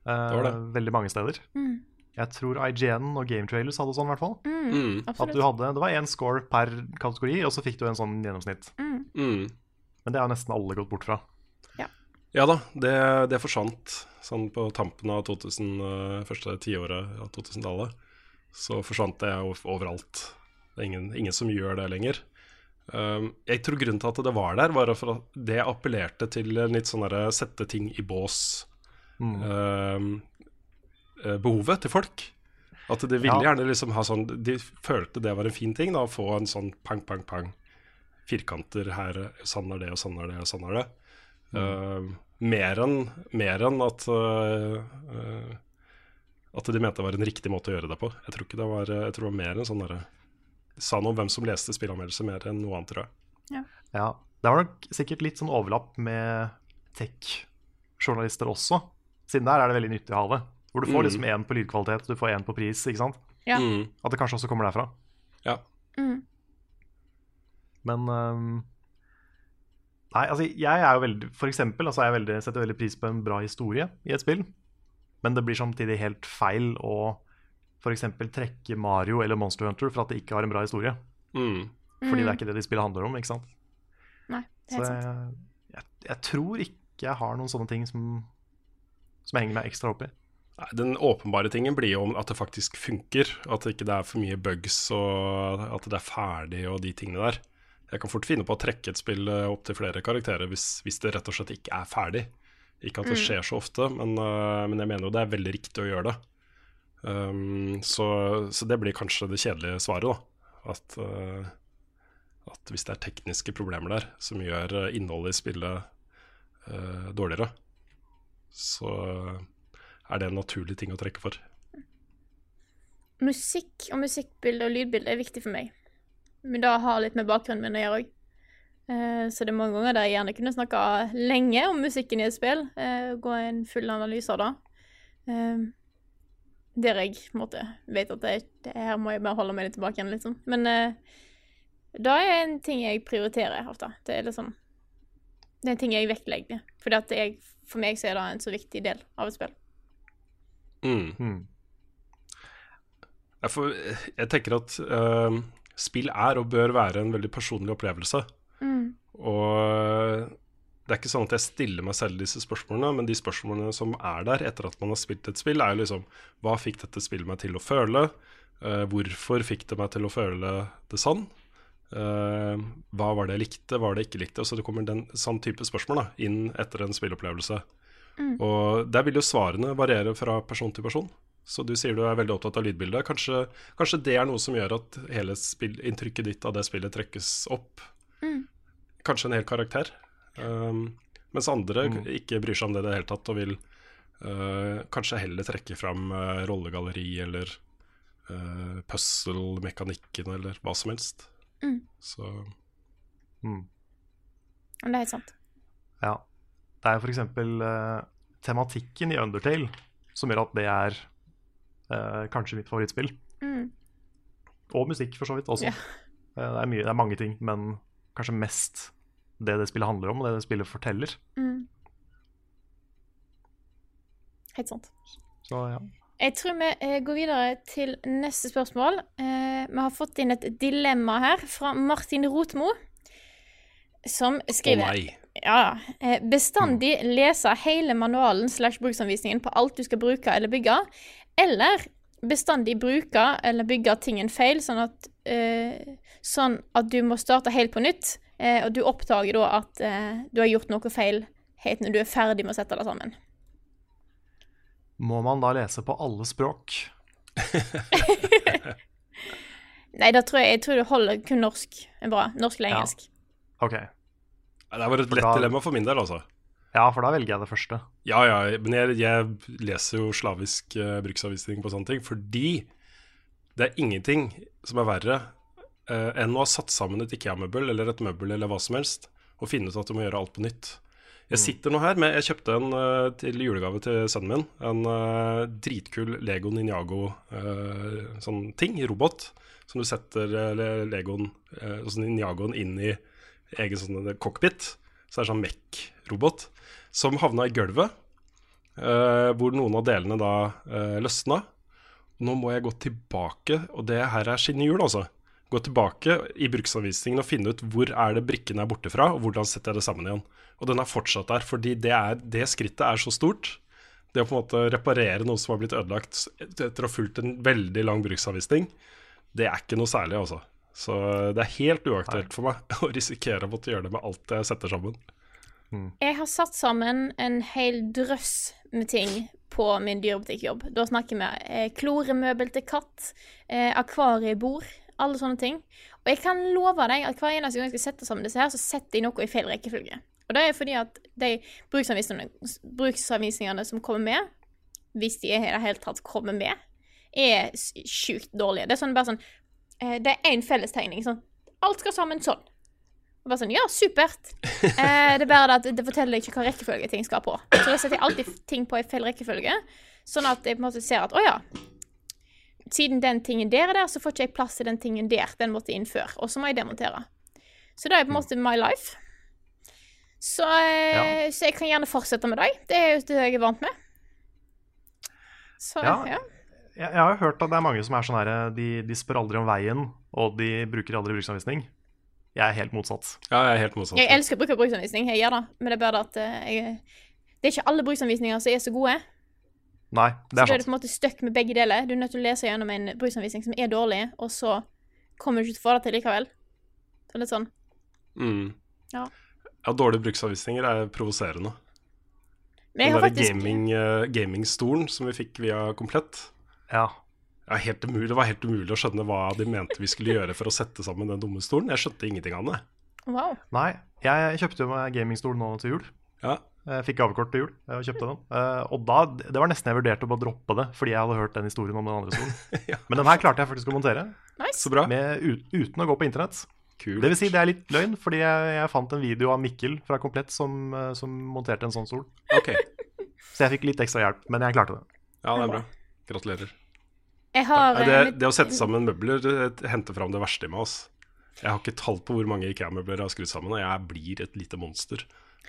Eh. Veldig mange steder. Mm. Jeg tror IGN og Game Trailers hadde sånn, i hvert fall. Mm. At du hadde, Det var én score per kategori, og så fikk du en sånn gjennomsnitt. Mm. Men det har nesten alle gått bort fra. Ja da, det, det forsvant sånn på tampen av 2000, eh, første tiåret av 2000-tallet. Så forsvant det overalt. Det er ingen, ingen som gjør det lenger. Um, jeg tror grunnen til at det var der, var for at det appellerte til en litt sånn derre sette ting i bås. Mm. eh, behovet til folk. At de ville Ja. gjerne liksom ha sånn De følte det var en fin ting, da, å få en sånn pang, pang, pang. Firkanter her, sånn er det, og sånn er det, og sånn er det. Uh, mer enn en at uh, At de mente det var en riktig måte å gjøre det på. Jeg tror ikke det var Jeg tror det var mer enn sånn derre Sa noe om hvem som leste spillanmeldelser, mer enn noe annet, tror jeg. Ja, Det var nok sikkert litt sånn overlapp med tech-journalister også. Siden der er det veldig nyttig å ha det. Hvor du får Mm. liksom én på lydkvalitet, du får én på pris. ikke sant? Ja. Mm. At det kanskje også kommer derfra. Ja. Mm. Men um, Nei, altså jeg er jo veldig For eksempel altså jeg veldig, setter veldig pris på en bra historie i et spill. Men det blir samtidig helt feil å f.eks. trekke Mario eller Monster Hunter for at det ikke har en bra historie. Mm. Fordi det er ikke det de spillet handler om. ikke sant? Nei, det Så er helt sant. jeg, jeg, jeg tror ikke jeg har noen sånne ting som, som jeg henger meg ekstra opp i. Nei, Den åpenbare tingen blir jo at det faktisk funker. At det ikke er for mye bugs og at det er ferdig og de tingene der. Jeg kan fort finne på å trekke et spill opp til flere karakterer hvis, hvis det rett og slett ikke er ferdig. Ikke at det skjer så ofte, men, øh, men jeg mener jo det er veldig riktig å gjøre det. Um, så, så det blir kanskje det kjedelige svaret, da. At, uh, at hvis det er tekniske problemer der som gjør øh, innholdet i spillet uh, dårligere, så er det en naturlig ting å trekke for. Musikk og musikkbilde og lydbilde er viktig for meg. Men det har litt med bakgrunnen min å gjøre òg. Så det er mange ganger der jeg gjerne kunne snakka lenge om musikken i et spill. eh, Gå en full analyse av det. Eh, Der jeg måtte måte vet at det, det her må jeg bare holde meg litt tilbake igjen, liksom. Men uh, det er en ting jeg prioriterer ofte. Det er liksom Det er en ting jeg vektlegger. Fordi at jeg, for meg så er det en så viktig del av et spill. Mm. Mm. Jeg, får, jeg tenker at uh, spill er og bør være en veldig personlig opplevelse. Mm. Og det er ikke sånn at jeg stiller meg selv disse spørsmålene, men de spørsmålene som er der etter at man har spilt et spill, er jo liksom Hva fikk dette spillet meg til å føle? Uh, hvorfor fikk det meg til å føle det sånn? Uh, hva var det jeg likte, hva var det jeg ikke likte? Og så det kommer den sånn type spørsmål da, inn etter en spillopplevelse. Mm. Og der vil jo svarene variere fra person til person. Så du sier du er veldig opptatt av lydbildet. Kanskje, kanskje det er noe som gjør at hele inntrykket ditt av det spillet trekkes opp. Mm. Kanskje en hel karakter. Um, mens andre Mm. ikke bryr seg om det i det hele tatt, og vil uh, kanskje heller trekke fram uh, rollegalleri eller uh, puzzle-mekanikken eller hva som helst. Mm. Så Mm. Men det er helt sant. Ja. Det er for eksempel eh, tematikken i Undertale som gjør at det er uh, kanskje mitt favorittspill. Mm. Og musikk, for så vidt, også. Yeah. Uh, det, er mye, det er mange ting, men kanskje mest det det spillet handler om, og det det spillet forteller. Mm. Helt sant. Så ja. Jeg tror vi eh, går videre til neste spørsmål. Eh, vi har fått inn et dilemma her fra Martin Rotmo, som skriver oh, Ja, eh, bestandig lese hele manualen slash bruksanvisningen på alt du skal bruke eller bygge, eller bestandig bruke eller bygge tingen feil, sånn at, eh, sånn at du må starte helt på nytt, eh, og du oppdager da at eh, du har gjort noe feil helt når du er ferdig med å sette det sammen. Må man da lese på alle språk? (laughs) (laughs) Nei, da tror jeg, jeg tror det holder kun norsk er bra. Norsk eller Ja. engelsk. Ok. Det var et lett da- dilemma for min del, altså. Ja, for da velger jeg det første. Ja, ja, men jeg, jeg leser jo slavisk uh, bruksanvisning på sånne ting, fordi det er ingenting som er verre enn å ha satt sammen et IKEA-møbel eller et møbel eller hva som helst, og finne ut at du må gjøre alt på nytt. Jeg sitter nå her med Jeg kjøpte en eh, til julegave til sønnen min. En uh, dritkul Lego Ninjago eh, sånn ting, robot, som du setter uh, Legoen, uh, Ninjagoen inn i egen sånn cockpit. Så det er sånn MEC-robot som havna i gulvet, eh, hvor noen av delene da uh, løsna. Nå må jeg gå tilbake, og det her er skinnehjul, altså. Gå tilbake i bruksanvisningen og finne ut hvor er det brikkene er borte fra, og hvordan setter jeg det sammen igjen. Og den er fortsatt der, fordi det, er, det skrittet er så stort. Det å på en måte reparere noe som har blitt ødelagt etter å ha fulgt en veldig lang bruksanvisning, det er ikke noe særlig, altså. Så det er helt uaktuelt for meg (laughs) å risikere å måtte gjøre det med alt jeg setter sammen. Jeg har satt sammen en hel drøss med ting på min dyrebutikkjobb. Da snakker vi eh, kloremøbel til katt, eh, akvariebord, alle sånne ting. Og jeg kan love deg at hver eneste gang jeg skal sette sammen disse her, så setter jeg noe i feil rekkefølge. Og det er fordi at de bruksanvisningene, som kommer med, hvis de i det hele tatt kommer med, er sjukt dårlige. Det er sånn bare sånn eh, Det er én fellestegning. Sånn Alt skal sammen sånn. Og bare sånn, ja, supert. (laughs) Eh, det er bare det at det forteller ikke hva rekkefølge ting skal på. Så da setter jeg alltid ting på i feil rekkefølge, sånn at jeg på en måte ser at å ja, siden den tingen der er der, så får ikke jeg plass til den tingen der. Den måtte inn før. Og så må jeg demontere. Så det er på en måte my life. Så, ja. så jeg kan gjerne fortsette med deg. Det er jo det jeg er vant med. Så Ja. ja. Jeg, jeg har jo hørt at det er mange som er sånn her de, de spør aldri om veien, og de bruker aldri bruksanvisning. Jeg er helt motsatt. Ja, jeg er helt motsatt. Jeg elsker å bruke bruksanvisning, jeg gjør det. Men det er bare det at eh, jeg, det er ikke alle bruksanvisninger som er så gode. Nei, det Så sant. er blir du på en måte stuck med begge deler. Du er nødt til å lese gjennom en bruksanvisning som er dårlig, og så kommer du ikke til å få det til likevel. Det er litt sånn. Mm. Ja. Ja, dårlige bruksanvisninger er provoserende. Den har faktisk gaming, uh, gamingstolen som vi fikk via Komplett, Ja. Ja, helt umulig, det var helt umulig å skjønne hva de mente vi skulle gjøre for å sette sammen den dumme stolen. Jeg skjønte ingenting av det. Wow. Nei, jeg kjøpte jo meg gamingstol nå til jul. Ja, Jeg fikk gavekort til jul eh, og kjøpte den. Eh, og da, Det var nesten jeg vurderte å bare droppe det, fordi jeg hadde hørt den historien om den andre stolen. (laughs) Men den her klarte jeg faktisk å montere, Nice. Så bra. med, uten å gå på internett. Kult. Det vil si, det er litt løgn, fordi jeg, jeg fant en video av Mikkel fra Komplett som, eh, som monterte en sånn stol. Okay. (laughs) Så jeg fikk litt ekstra hjelp, men jeg klarte det. Ja, det er bra. Gratulerer. Jeg har det, eh, det å sette sammen møbler henter fram det verste i meg. Altså. Jeg har ikke tall på hvor mange IKEA-møbler jeg har skrudd sammen, og jeg blir et lite monster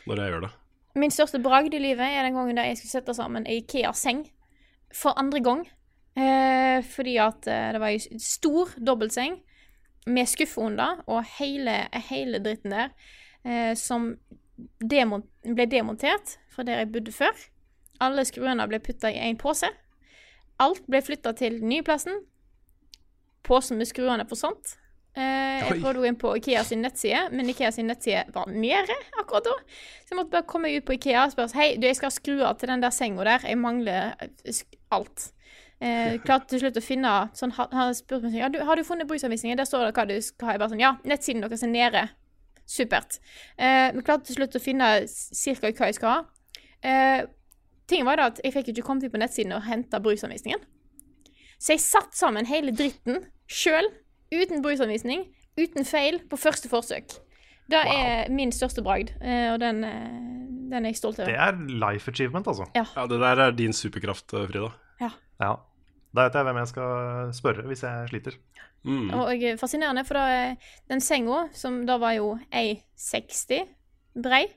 når jeg gjør det. Min største bragd i livet er den gangen da jeg skulle sette sammen ei Ikea-seng for andre gang. Eh, fordi at eh, det var ei stor dobbeltseng med skuffe under, og hele, hele dritten der eh, som demont ble demontert fra der jeg bodde før. Alle skruene ble putta i én pose. Alt ble flytta til den nye plassen. Posen med skruene forsvant. Eh, jeg prøvde å gå inn på Ikea sin nettside, men Ikea sin nettside var nede akkurat da. Så jeg måtte bare komme ut på Ikea og spørre Hei, du, jeg skal skru av til den der senga der. Jeg mangler eh, alt. Eh, (laughs) klarte til slutt å finne sånn, Han spurte meg sånn, ja, du, har du funnet bruksanvisningen. Der står det hva du skal ha. Jeg bare sånn, ja, nettsiden deres er nede. Supert. Eh, vi klarte til slutt å finne ca. hva jeg skal ha. Eh, tingen var da at jeg fikk ikke kommet inn på nettsiden og henta bruksanvisningen. Så jeg satt sammen hele dritten sjøl, uten bruksanvisning, uten feil, på første forsøk. Det er min største bragd, eh, og den, eh, den er jeg stolt Det er life achievement, altså. Ja, Det der er din superkraft, eh, Frida. Ja. Da vet jeg hvem jeg skal spørre hvis jeg sliter. Mm. Og fascinerende, for da, den senga, som da var jo 1,60 brei,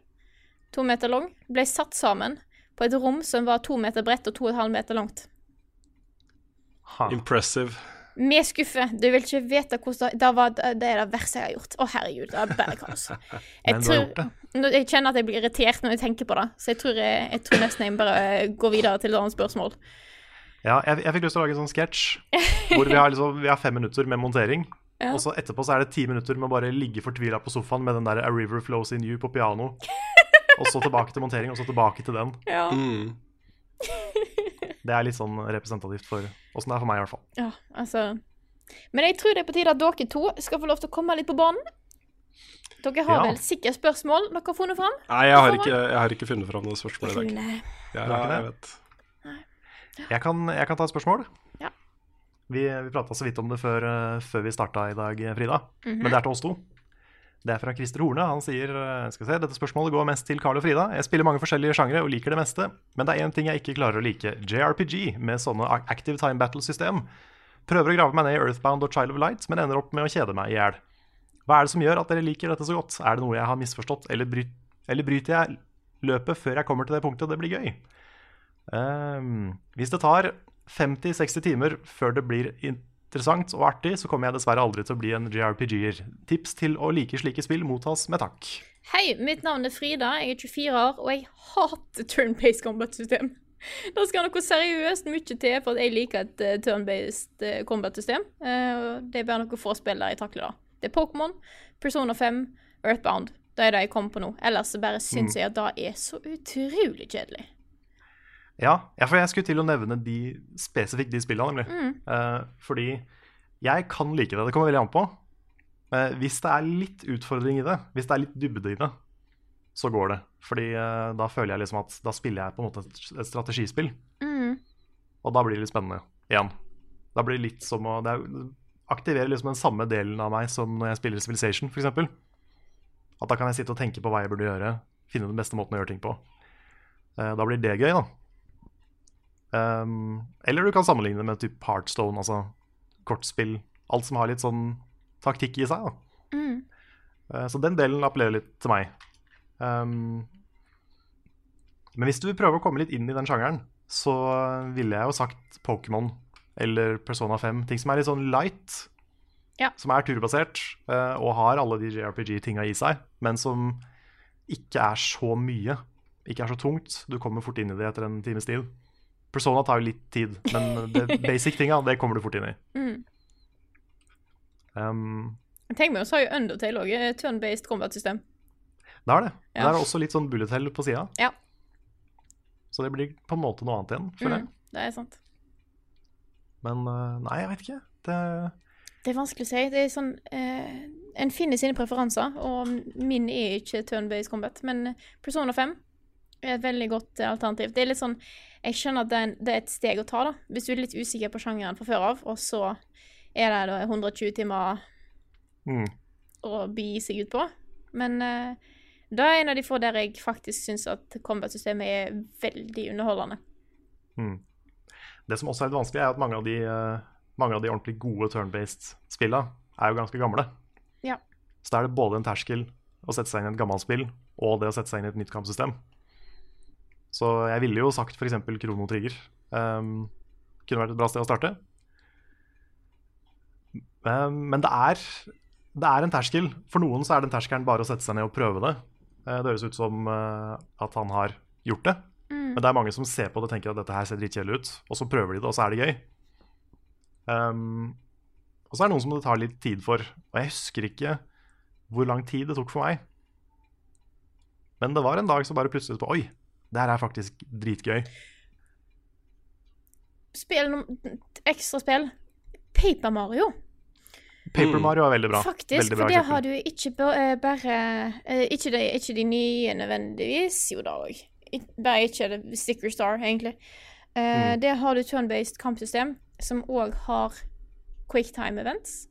to meter lang, ble satt sammen på et rom som var to meter bredt og to og en halv meter langt. Ha. Impressive. Med skuffe. Du vil ikke vite hvordan det, var Det er det verste jeg har gjort. Å, herregud. Det er bare kaos. Jeg. Nå- jeg kjenner at jeg blir irritert når jeg tenker på det, så jeg tror, jeg, jeg tror nesten jeg bare går videre til et annet spørsmål. Ja, jeg, jeg fikk lyst til å lage en sånn sketsj hvor vi har, liksom, vi har fem minutter med montering. Ja. Og så etterpå så er det ti minutter med å bare ligge fortvila på sofaen med den der A River Flows In You på piano. (laughs) Og så tilbake til montering, og så tilbake til den. Ja. Mm. (laughs) Det er litt sånn representativt for åssen det er for meg, i hvert fall. ja, altså Men jeg tror det er på tide at dere to skal få lov til å komme litt på banen. Dere har Ja. vel sikkert spørsmål dere har funnet fram? Nei, jeg har, ikke, jeg har ikke funnet fram noen spørsmål i dag. Jeg Ja, jeg det? vet. Jeg kan, jeg kan ta et spørsmål. Ja. Vi, vi prata så vidt om det før, eh, før vi starta i dag, Frida. Mhm. Men det er til oss to. Det er fra Christer Horne. Han sier eh, skal se, dette spørsmålet går mest til Carl og Frida. Jeg spiller mange forskjellige sjangre og liker det meste, men det er én ting jeg ikke klarer å like. JRPG med sånne Active Time Battle-system. Prøver å grave meg ned i Earthbound og Child of Light, men ender opp med å kjede meg i hjel. Hva er det som gjør at dere liker dette så godt? Er det noe jeg har misforstått, eller, bry eller bryter jeg løpet før jeg kommer til det punktet det blir gøy? Um, hvis det tar 50-60 timer før det blir interessant og artig, så kommer jeg dessverre aldri til å bli en JRPG-er. Tips til å like slike spill mottas med takk. Hei, mitt navn er Frida, jeg er 24 år, og jeg hater turn-based combat-system. Det skal noe seriøst mye til for at jeg liker et eh, turn-based eh, combat-system. Eh, det er bare noen få spill der jeg takler det. Det er Pokémon, Persona 5, Earthbound. Det er det jeg kommer på nå. Ellers bare syns jeg at det er så utrolig kjedelig. Ja, for jeg skulle til å nevne de, spesifikt de spillene, nemlig. Mm. Eh, fordi jeg kan like det. Det kommer veldig an på. Eh, hvis det er litt utfordring i det, hvis det er litt dybde i det, så går det. Fordi eh, da føler jeg liksom at da spiller jeg på en måte et, strategispill. Mm. Og da blir det litt spennende igjen. Da blir det litt som å Det er- aktiverer liksom den samme delen av meg som når jeg spiller Civilization, f.eks. At da kan jeg sitte og tenke på hva jeg burde gjøre, finne den beste måten å gjøre ting på. Eh, da blir det gøy, da. Um, eller du kan sammenligne det med typ Heartstone, altså kortspill. Alt som har litt sånn taktikk i seg. da. Mm. uh, Så den delen appellerer litt til meg. Um, men hvis du vil prøve å komme litt inn i den sjangeren, så ville jeg jo sagt Pokémon eller Persona 5. Ting som er litt sånn light, Ja. som er turbasert uh, og har alle de JRPG-tinga i seg, men som ikke er så mye. Ikke er så tungt. Du kommer fort inn i det etter en times tid. Persona tar jo litt tid, men det (laughs) basic-tinga, det kommer du fort inn i. Mm. Um, Tenk meg, så har jo Undertale òg turn-based combat-system. Det er det. Ja. Det er også litt sånn bullet hell på sida. Ja. Så det blir på en måte noe annet igjen, føler jeg. Mm, det er sant. Men eh, nei, jeg vet ikke. Det, Det er vanskelig å si. Det er sånn eh, En finner sine preferanser, og min er ikke turn-based combat. Men Persona 5 er et veldig godt alternativ. Det er litt sånn Jeg skjønner at det er, en, det er et steg å ta, da. Hvis du er litt usikker på sjangeren fra før av, og så er det da 120 timer Mm. å begi seg ut på. Men uh, det er en av de få der jeg faktisk syns at combat-systemet er veldig underholdende. Mm. Det som også er litt vanskelig, er at mange av de, eh, mange av de ordentlig gode turn-based spillene er jo ganske gamle. Ja. Så da er det både en terskel å sette seg inn i et gammelt spill, og det å sette seg inn i et nytt kampsystem. Så jeg ville jo sagt f.eks. Krono Trigger. Um, kunne vært et bra sted å starte. Um, men det er, det er en terskel. For noen så er den terskelen bare å sette seg ned og prøve det. Eh, det høres ut som uh, at han har gjort det. Men det er mange som ser på det og tenker at dette her ser dritkjedelig ut, og så prøver de det, og så er det gøy. Um, og så er det noen som det tar litt tid for. Og jeg husker ikke hvor lang tid det tok for meg. Men det var en dag så bare plutselig på Oi, det her er faktisk dritgøy. Spill num- ekstra spill. Paper Mario. Paper Mario er veldig bra. Faktisk, veldig bra for det har du ikke eh, bare eh, ikke, de, ikke de nye nødvendigvis, jo da òg. Bare ikke det Sticker Star, egentlig. Uh, Mm. Der har du turn-based kampsystem, som òg har quicktime events.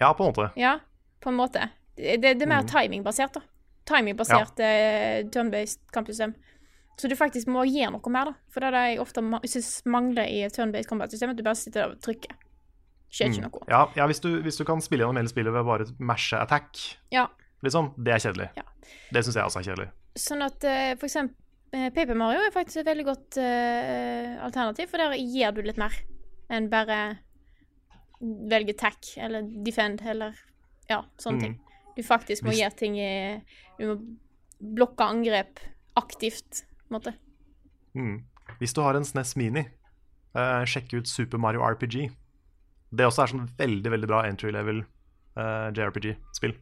Ja, på en måte. Ja, på en måte. Det, det, det er mer Mm. timingbasert, da. Timingbasert ja. turn-based kampsystem. Så du faktisk må gjøre noe mer, da. For det er det jeg ofte syns mangler i turn-based combat-system, at du bare sitter og trykker. Skjer ikke Mm. noe. Ja, ja hvis, du, hvis du kan spille gjennom hele spillet ved bare mashe attack, Ja. liksom, det er kjedelig. Ja. Det syns jeg også er kjedelig. Sånn at eh, for eksempel eh, Paper Mario er faktisk et veldig godt uh, alternativ, for der gir du litt mer enn bare velge tack eller defend eller ja, sånne Mm. ting. Du faktisk må Hvis- gjøre ting i Du må blokke angrep aktivt, på en måte. Mm. Hvis du har en SNES Mini, eh, sjekk ut Super Mario RPG. Det også er sånn veldig veldig bra entry level eh, JRPG-spill.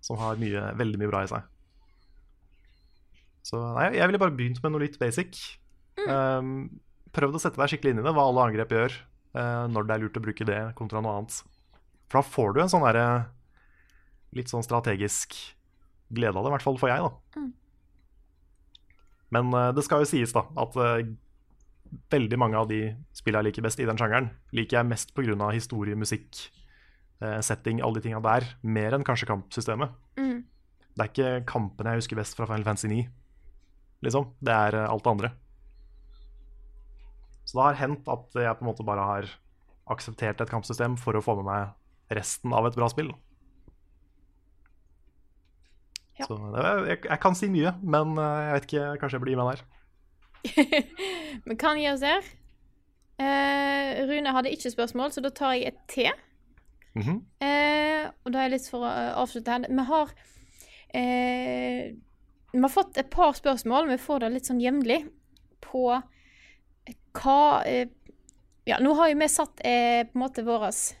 Som har mye, veldig mye bra i seg. Så nei, jeg ville bare begynt med noe litt basic. Um, prøvd å sette deg skikkelig inn i det, hva alle angrep gjør. Uh, når det er lurt å bruke det kontra noe annet. For da får du en sånn derre litt sånn strategisk glede av det, i hvert fall for jeg, da. Men uh, det skal jo sies da at uh, veldig mange av de spillene jeg liker best i den sjangeren, liker jeg mest pga. historie, musikk, uh, setting, alle de tinga der, mer enn kanskje kampsystemet. Mm. Det er ikke kampene jeg husker best fra Final Fantasy 9, liksom. Det er alt det andre. Så det har hendt at jeg på en måte bare har akseptert et kampsystem for å få med meg resten av et bra spill. Ja. Så jeg, jeg kan si mye, men eh, jeg vet ikke, kanskje jeg blir med der. (laughs) Vi kan gi oss der. Eh, Rune hadde ikke spørsmål, så da tar jeg et til. Mhm. Eh, og da er jeg litt for å eh, avslutte her. Vi har eh, Vi har fått et par spørsmål, vi får det litt sånn jevnlig, på hva eh, Ja, nå har jo vi satt på en måte våres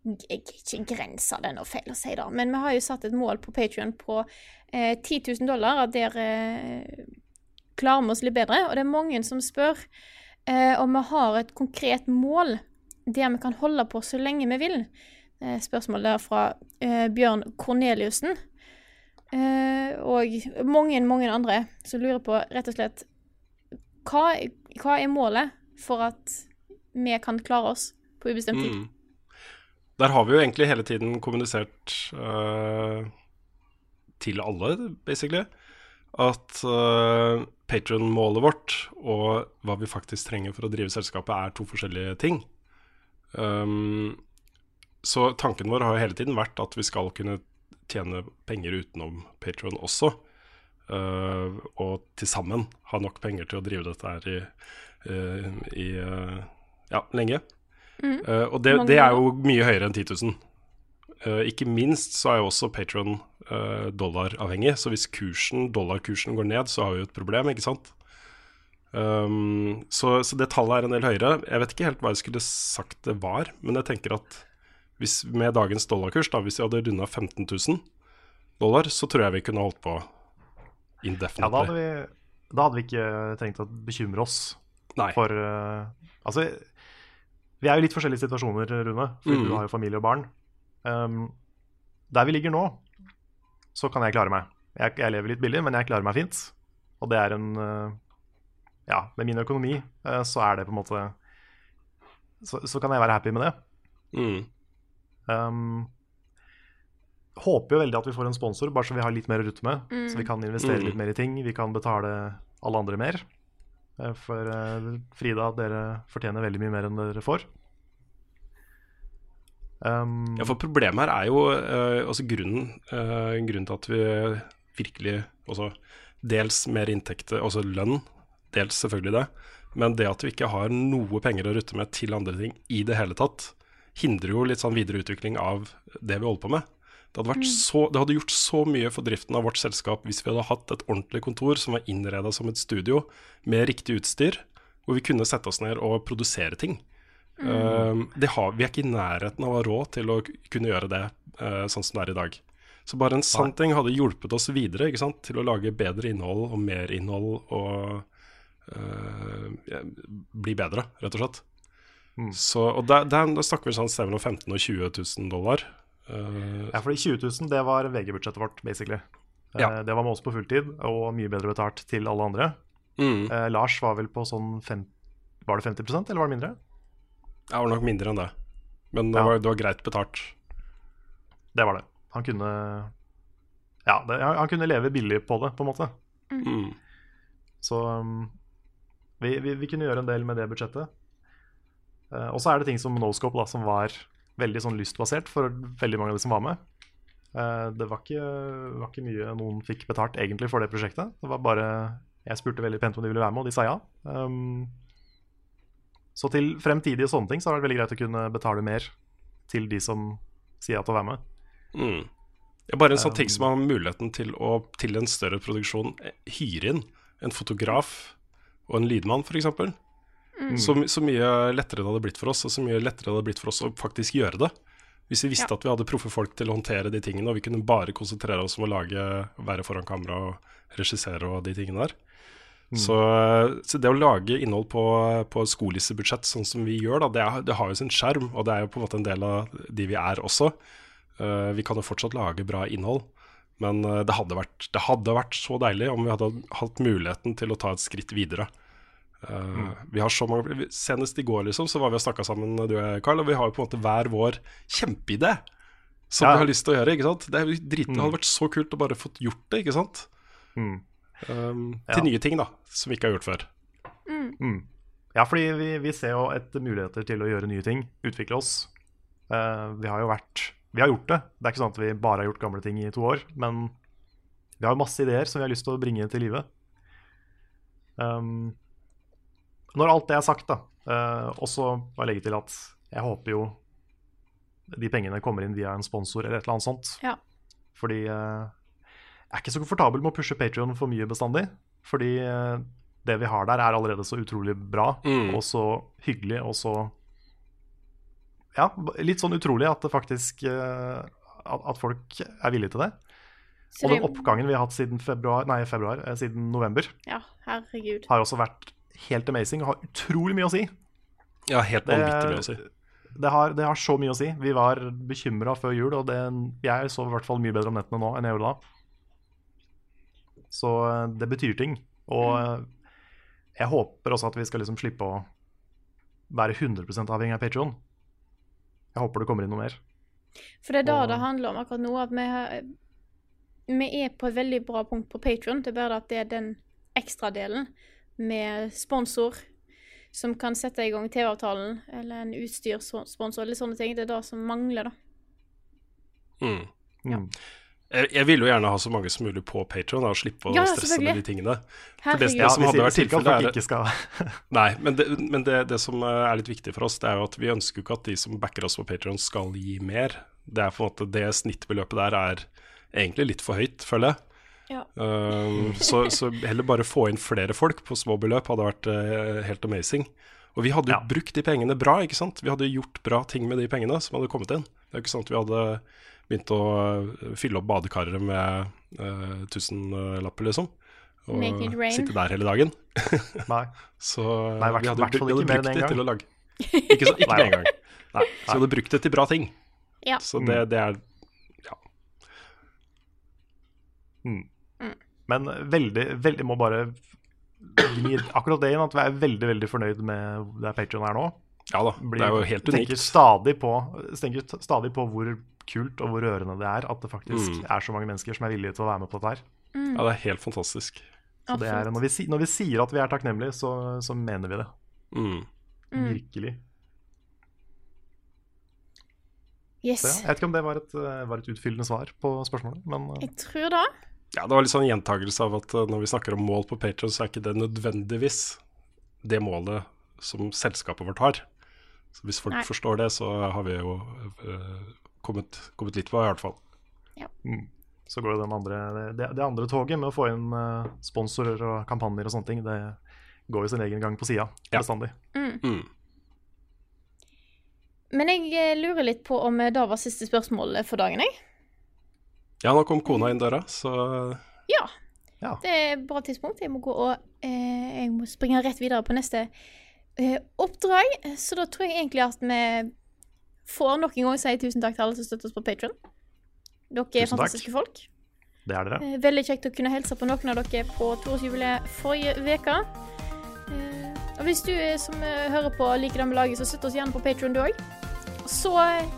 Ikke grensa, det er noe feil å si, da, men vi har jo satt et mål på Patrion på eh, 10 000 dollar. At der eh, klarer vi oss litt bedre. Og det er mange som spør eh, om vi har et konkret mål der vi kan holde på så lenge vi vil. Eh, spørsmål der fra eh, Bjørn Korneliussen. Eh, og mange, mange andre som lurer på rett og slett hva, hva er målet for at vi kan klare oss på ubestemt tid? Mm. Der har vi jo egentlig hele tiden kommunisert uh, til alle, basically, at uh, Patron-målet vårt og hva vi faktisk trenger for å drive selskapet, er to forskjellige ting. Um, så tanken vår har jo hele tiden vært at vi skal kunne tjene penger utenom Patron også. Uh, og til sammen ha nok penger til å drive dette her i, uh, i uh, ja, lenge. Eh, og det, det er jo mye høyere enn 10 000. Uh, ikke minst så er jo også Patron uh, dollaravhengig, så hvis kursen, dollarkursen går ned, så har vi jo et problem, ikke sant? Um, så, så det tallet er en del høyere. Jeg vet ikke helt hva jeg skulle sagt det var, men jeg tenker at hvis med dagens dollarkurs, da, hvis vi hadde runda 15 000 dollar, så tror jeg vi kunne holdt på Ja, da hadde, vi, da hadde vi ikke trengt å bekymre oss Nei. for uh, Altså, vi er jo litt forskjellige situasjoner, Rune, for Mm. du har jo familie og barn. Um, der vi ligger nå, så kan jeg klare meg. Jeg, jeg lever litt billig, men jeg klarer meg fint. Og det er en eh, Ja, med min økonomi eh, så er det på en måte Så, så kan jeg være happy med det. Mm. Um, håper jo veldig at vi får en sponsor, bare så vi har litt mer å rutte med. Så vi kan investere Mm. litt mer i ting. Vi kan betale alle andre mer. Eh, For eh, Frida, dere fortjener veldig mye mer enn dere får. Um, Ja, for problemet her er jo uh, altså grunnen, uh, grunnen til at vi virkelig også Dels mer inntekter, altså lønn, dels selvfølgelig det. Men det at vi ikke har noe penger å rutte med til andre ting i det hele tatt, hindrer jo litt sånn videre utvikling av det vi holder på med. Det hadde, vært så, det hadde gjort så mye for driften av vårt selskap hvis vi hadde hatt et ordentlig kontor som var innreda som et studio med riktig utstyr, hvor vi kunne sette oss ned og produsere ting. Um, det har, vi er ikke i nærheten av å ha råd til å kunne gjøre det uh, sånn som det er i dag. Så bare en sann ting hadde hjulpet oss videre ikke sant? til å lage bedre innhold og mer innhold og uh, bli bedre, rett og slett. Så, og der, der, der snakker vi sånn sted mellom 15 og 20 000 dollar. Uh, Ja, fordi 20 000, det var VG-budsjettet vårt, basically. Ja. Uh, Det var med oss på fulltid, og mye bedre betalt til alle andre. mm, Uh, Lars var vel på sånn fem, Var det 50% eller var det mindre? Det var nok mindre enn det. Men det, Ja. var, det var greit betalt. Det var det. Han kunne Ja, det, han kunne leve billig på det, på en måte. Mm. Så um, vi, vi, vi kunne gjøre en del med det budsjettet. Eh, og så er det ting som Noscope, da, som var veldig sånn lystbasert for veldig mange av de som var med. Eh, det var ikke, var ikke mye noen fikk betalt egentlig for det prosjektet. Det var bare Jeg spurte veldig pent om de ville være med, og de sa ja. Um, så til fremtidige sånne ting så har det vært veldig greit å kunne betale mer til de som sier ja til å være med. Mm. er bare en sånn ting som har muligheten til å til en større produksjon eh, hyre inn en fotograf og en lydmann, f.eks. Så, så mye lettere det hadde blitt for oss, og så mye lettere det hadde blitt for oss å faktisk gjøre det. Hvis vi visste Ja. at vi hadde proffe folk til å håndtere de tingene, og vi kunne bare konsentrere oss om å lage, være foran kamera og regissere og de tingene der. Så, så det å lage innhold på, på skolissebudsjett sånn som vi gjør, da, det, er, det har jo sin skjerm, og det er jo på en måte en del av de vi er også. Uh, vi kan jo fortsatt lage bra innhold, men uh, det, hadde vært, det hadde vært så deilig om vi hadde hatt muligheten til å ta et skritt videre. Eh, Vi har så mange Senest i går liksom, så var vi og snakka sammen, du og jeg, Carl, og vi har jo på en måte hver vår kjempeidé som Ja. vi har lyst til å gjøre. ikke sant? Det, er drit, det hadde vært så kult å bare fått gjort det, ikke sant? Mm. Um, Ja. Til nye ting, da, som vi ikke har gjort før. Mm. Ja, fordi vi, vi ser jo etter muligheter til å gjøre nye ting, utvikle oss. Uh, vi har jo vært Vi har gjort det. Det er ikke sånn at vi bare har gjort gamle ting i to år, men vi har jo masse ideer som vi har lyst til å bringe til live. Um, når alt det er sagt, da, uh, også bare legge til at jeg håper jo de pengene kommer inn via en sponsor eller et eller annet sånt. Ja. Fordi eh, jeg er ikke så komfortabel med å pushe Patrion for mye bestandig. Fordi eh, det vi har der, er allerede så utrolig bra Mm. og så hyggelig og så Ja, litt sånn utrolig at det faktisk eh, at, folk er villige til det. Så Og den oppgangen vi har hatt siden februar, nei, februar, eh, siden november, Ja, herregud. har jo også vært helt amazing og har utrolig mye å si. Ja, helt Det- vanvittig mye å si. Det har, det har så mye å si. Vi var bekymra før jul, og det, jeg sov i hvert fall mye bedre om nettene nå enn jeg gjorde da. Så eh, det betyr ting. Og eh, jeg håper også at vi skal liksom slippe å være 100 avhengig av Patreon Jeg håper det kommer inn noe mer. For det er da Og- det handler om akkurat nå, at vi, har, vi er på et veldig bra punkt på Patreon. Det er bare at det er den ekstradelen med sponsor som kan sette i gang TV-avtalen, eller en utstyrssponsor, eller sånne ting. Det er det som mangler, da. Mm. Ja. Jeg, ville vil jo gjerne ha så mange som mulig på Patron og slippe å Ja, stresse med de tingene. For det, det som hadde vært tilfellet, er ikke skal (laughs) (laughs) Nei, men, det, men det, det som eh, er litt viktig for oss, det er jo at vi ønsker jo ikke at de som backer oss på Patron skal gi mer. Det er på en måte det snittbeløpet der er egentlig litt for høyt, føler jeg. Ja. Um, så, så heller bare få inn flere folk på små beløp hadde vært uh, helt amazing. Og vi hadde jo Ja. brukt de pengene bra, ikke sant. Vi hadde gjort bra ting med de pengene som hadde kommet inn. Det er jo ikke sant vi hadde begynt å eh, fylle opp badekaret med uh, tusenlapper, liksom. Og Make it rain. sitte der hele dagen. (laughs) Nei. Så Nei, hvert- vi hadde, vi hadde ikke brukt det til å lage Ikke, så, ikke Nei med en gang. Nei. Så vi hadde brukt det til bra ting. Ja. Så det, det er Mm. Men veldig, veldig må bare gni akkurat det inn at vi er veldig veldig fornøyd med der Patrion er nå. Ja da, det er jo helt tenker unikt. stadig på, tenker stadig på hvor kult og hvor rørende det er at det faktisk Mm. er så mange mennesker som er villige til å være med på dette her. Ja, det er helt fantastisk. Så det er, når, vi, når vi sier at vi er takknemlige, så, så mener vi det. Mm. Virkelig. Yes. Så ja, jeg vet ikke om det var et, eh, var et utfyllende svar på spørsmålet, men eh, Jeg tror det. Ja, det var litt sånn gjentagelse av at eh, når vi snakker om mål på Patreon, så er ikke det nødvendigvis det målet som selskapet vårt har. Så hvis folk Nei. forstår det, så har vi jo eh, kommet, kommet litt på, i hvert fall. mm, så går jo det, det andre toget med å få inn uh, sponsorer og kampanjer og sånne ting, det går jo sin egen gang på sida Ja. bestandig. Mm. Men jeg lurer litt på om det var siste spørsmål for dagen, jeg. Ja, nå kom kona inn døra, så Ja. Ja. Det er et bra tidspunkt. Jeg må gå og eh, Jeg må springe rett videre på neste eh, oppdrag. Så da tror jeg egentlig at vi får nok en gang si tusen takk til alle som støtter oss på Patron. Dere er Tusen takk. fantastiske folk. Det er dere. Eh, veldig kjekt å kunne hilse på noen av dere på toårsjubileet forrige uke. Eh, og hvis du eh, som eh, hører på liker det med laget, så støtt oss gjerne på Patron du òg. Så eh,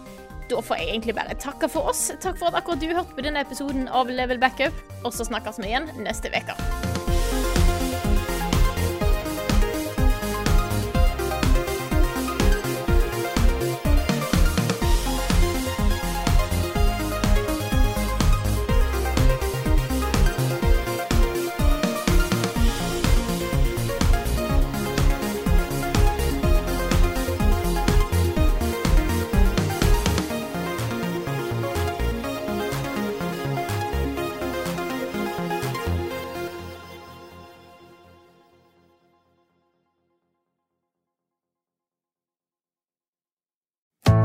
da får jeg egentlig bare takke for oss. Takk for at akkurat du hørte på denne episoden av Level Backup, og så snakkes vi igjen neste uke.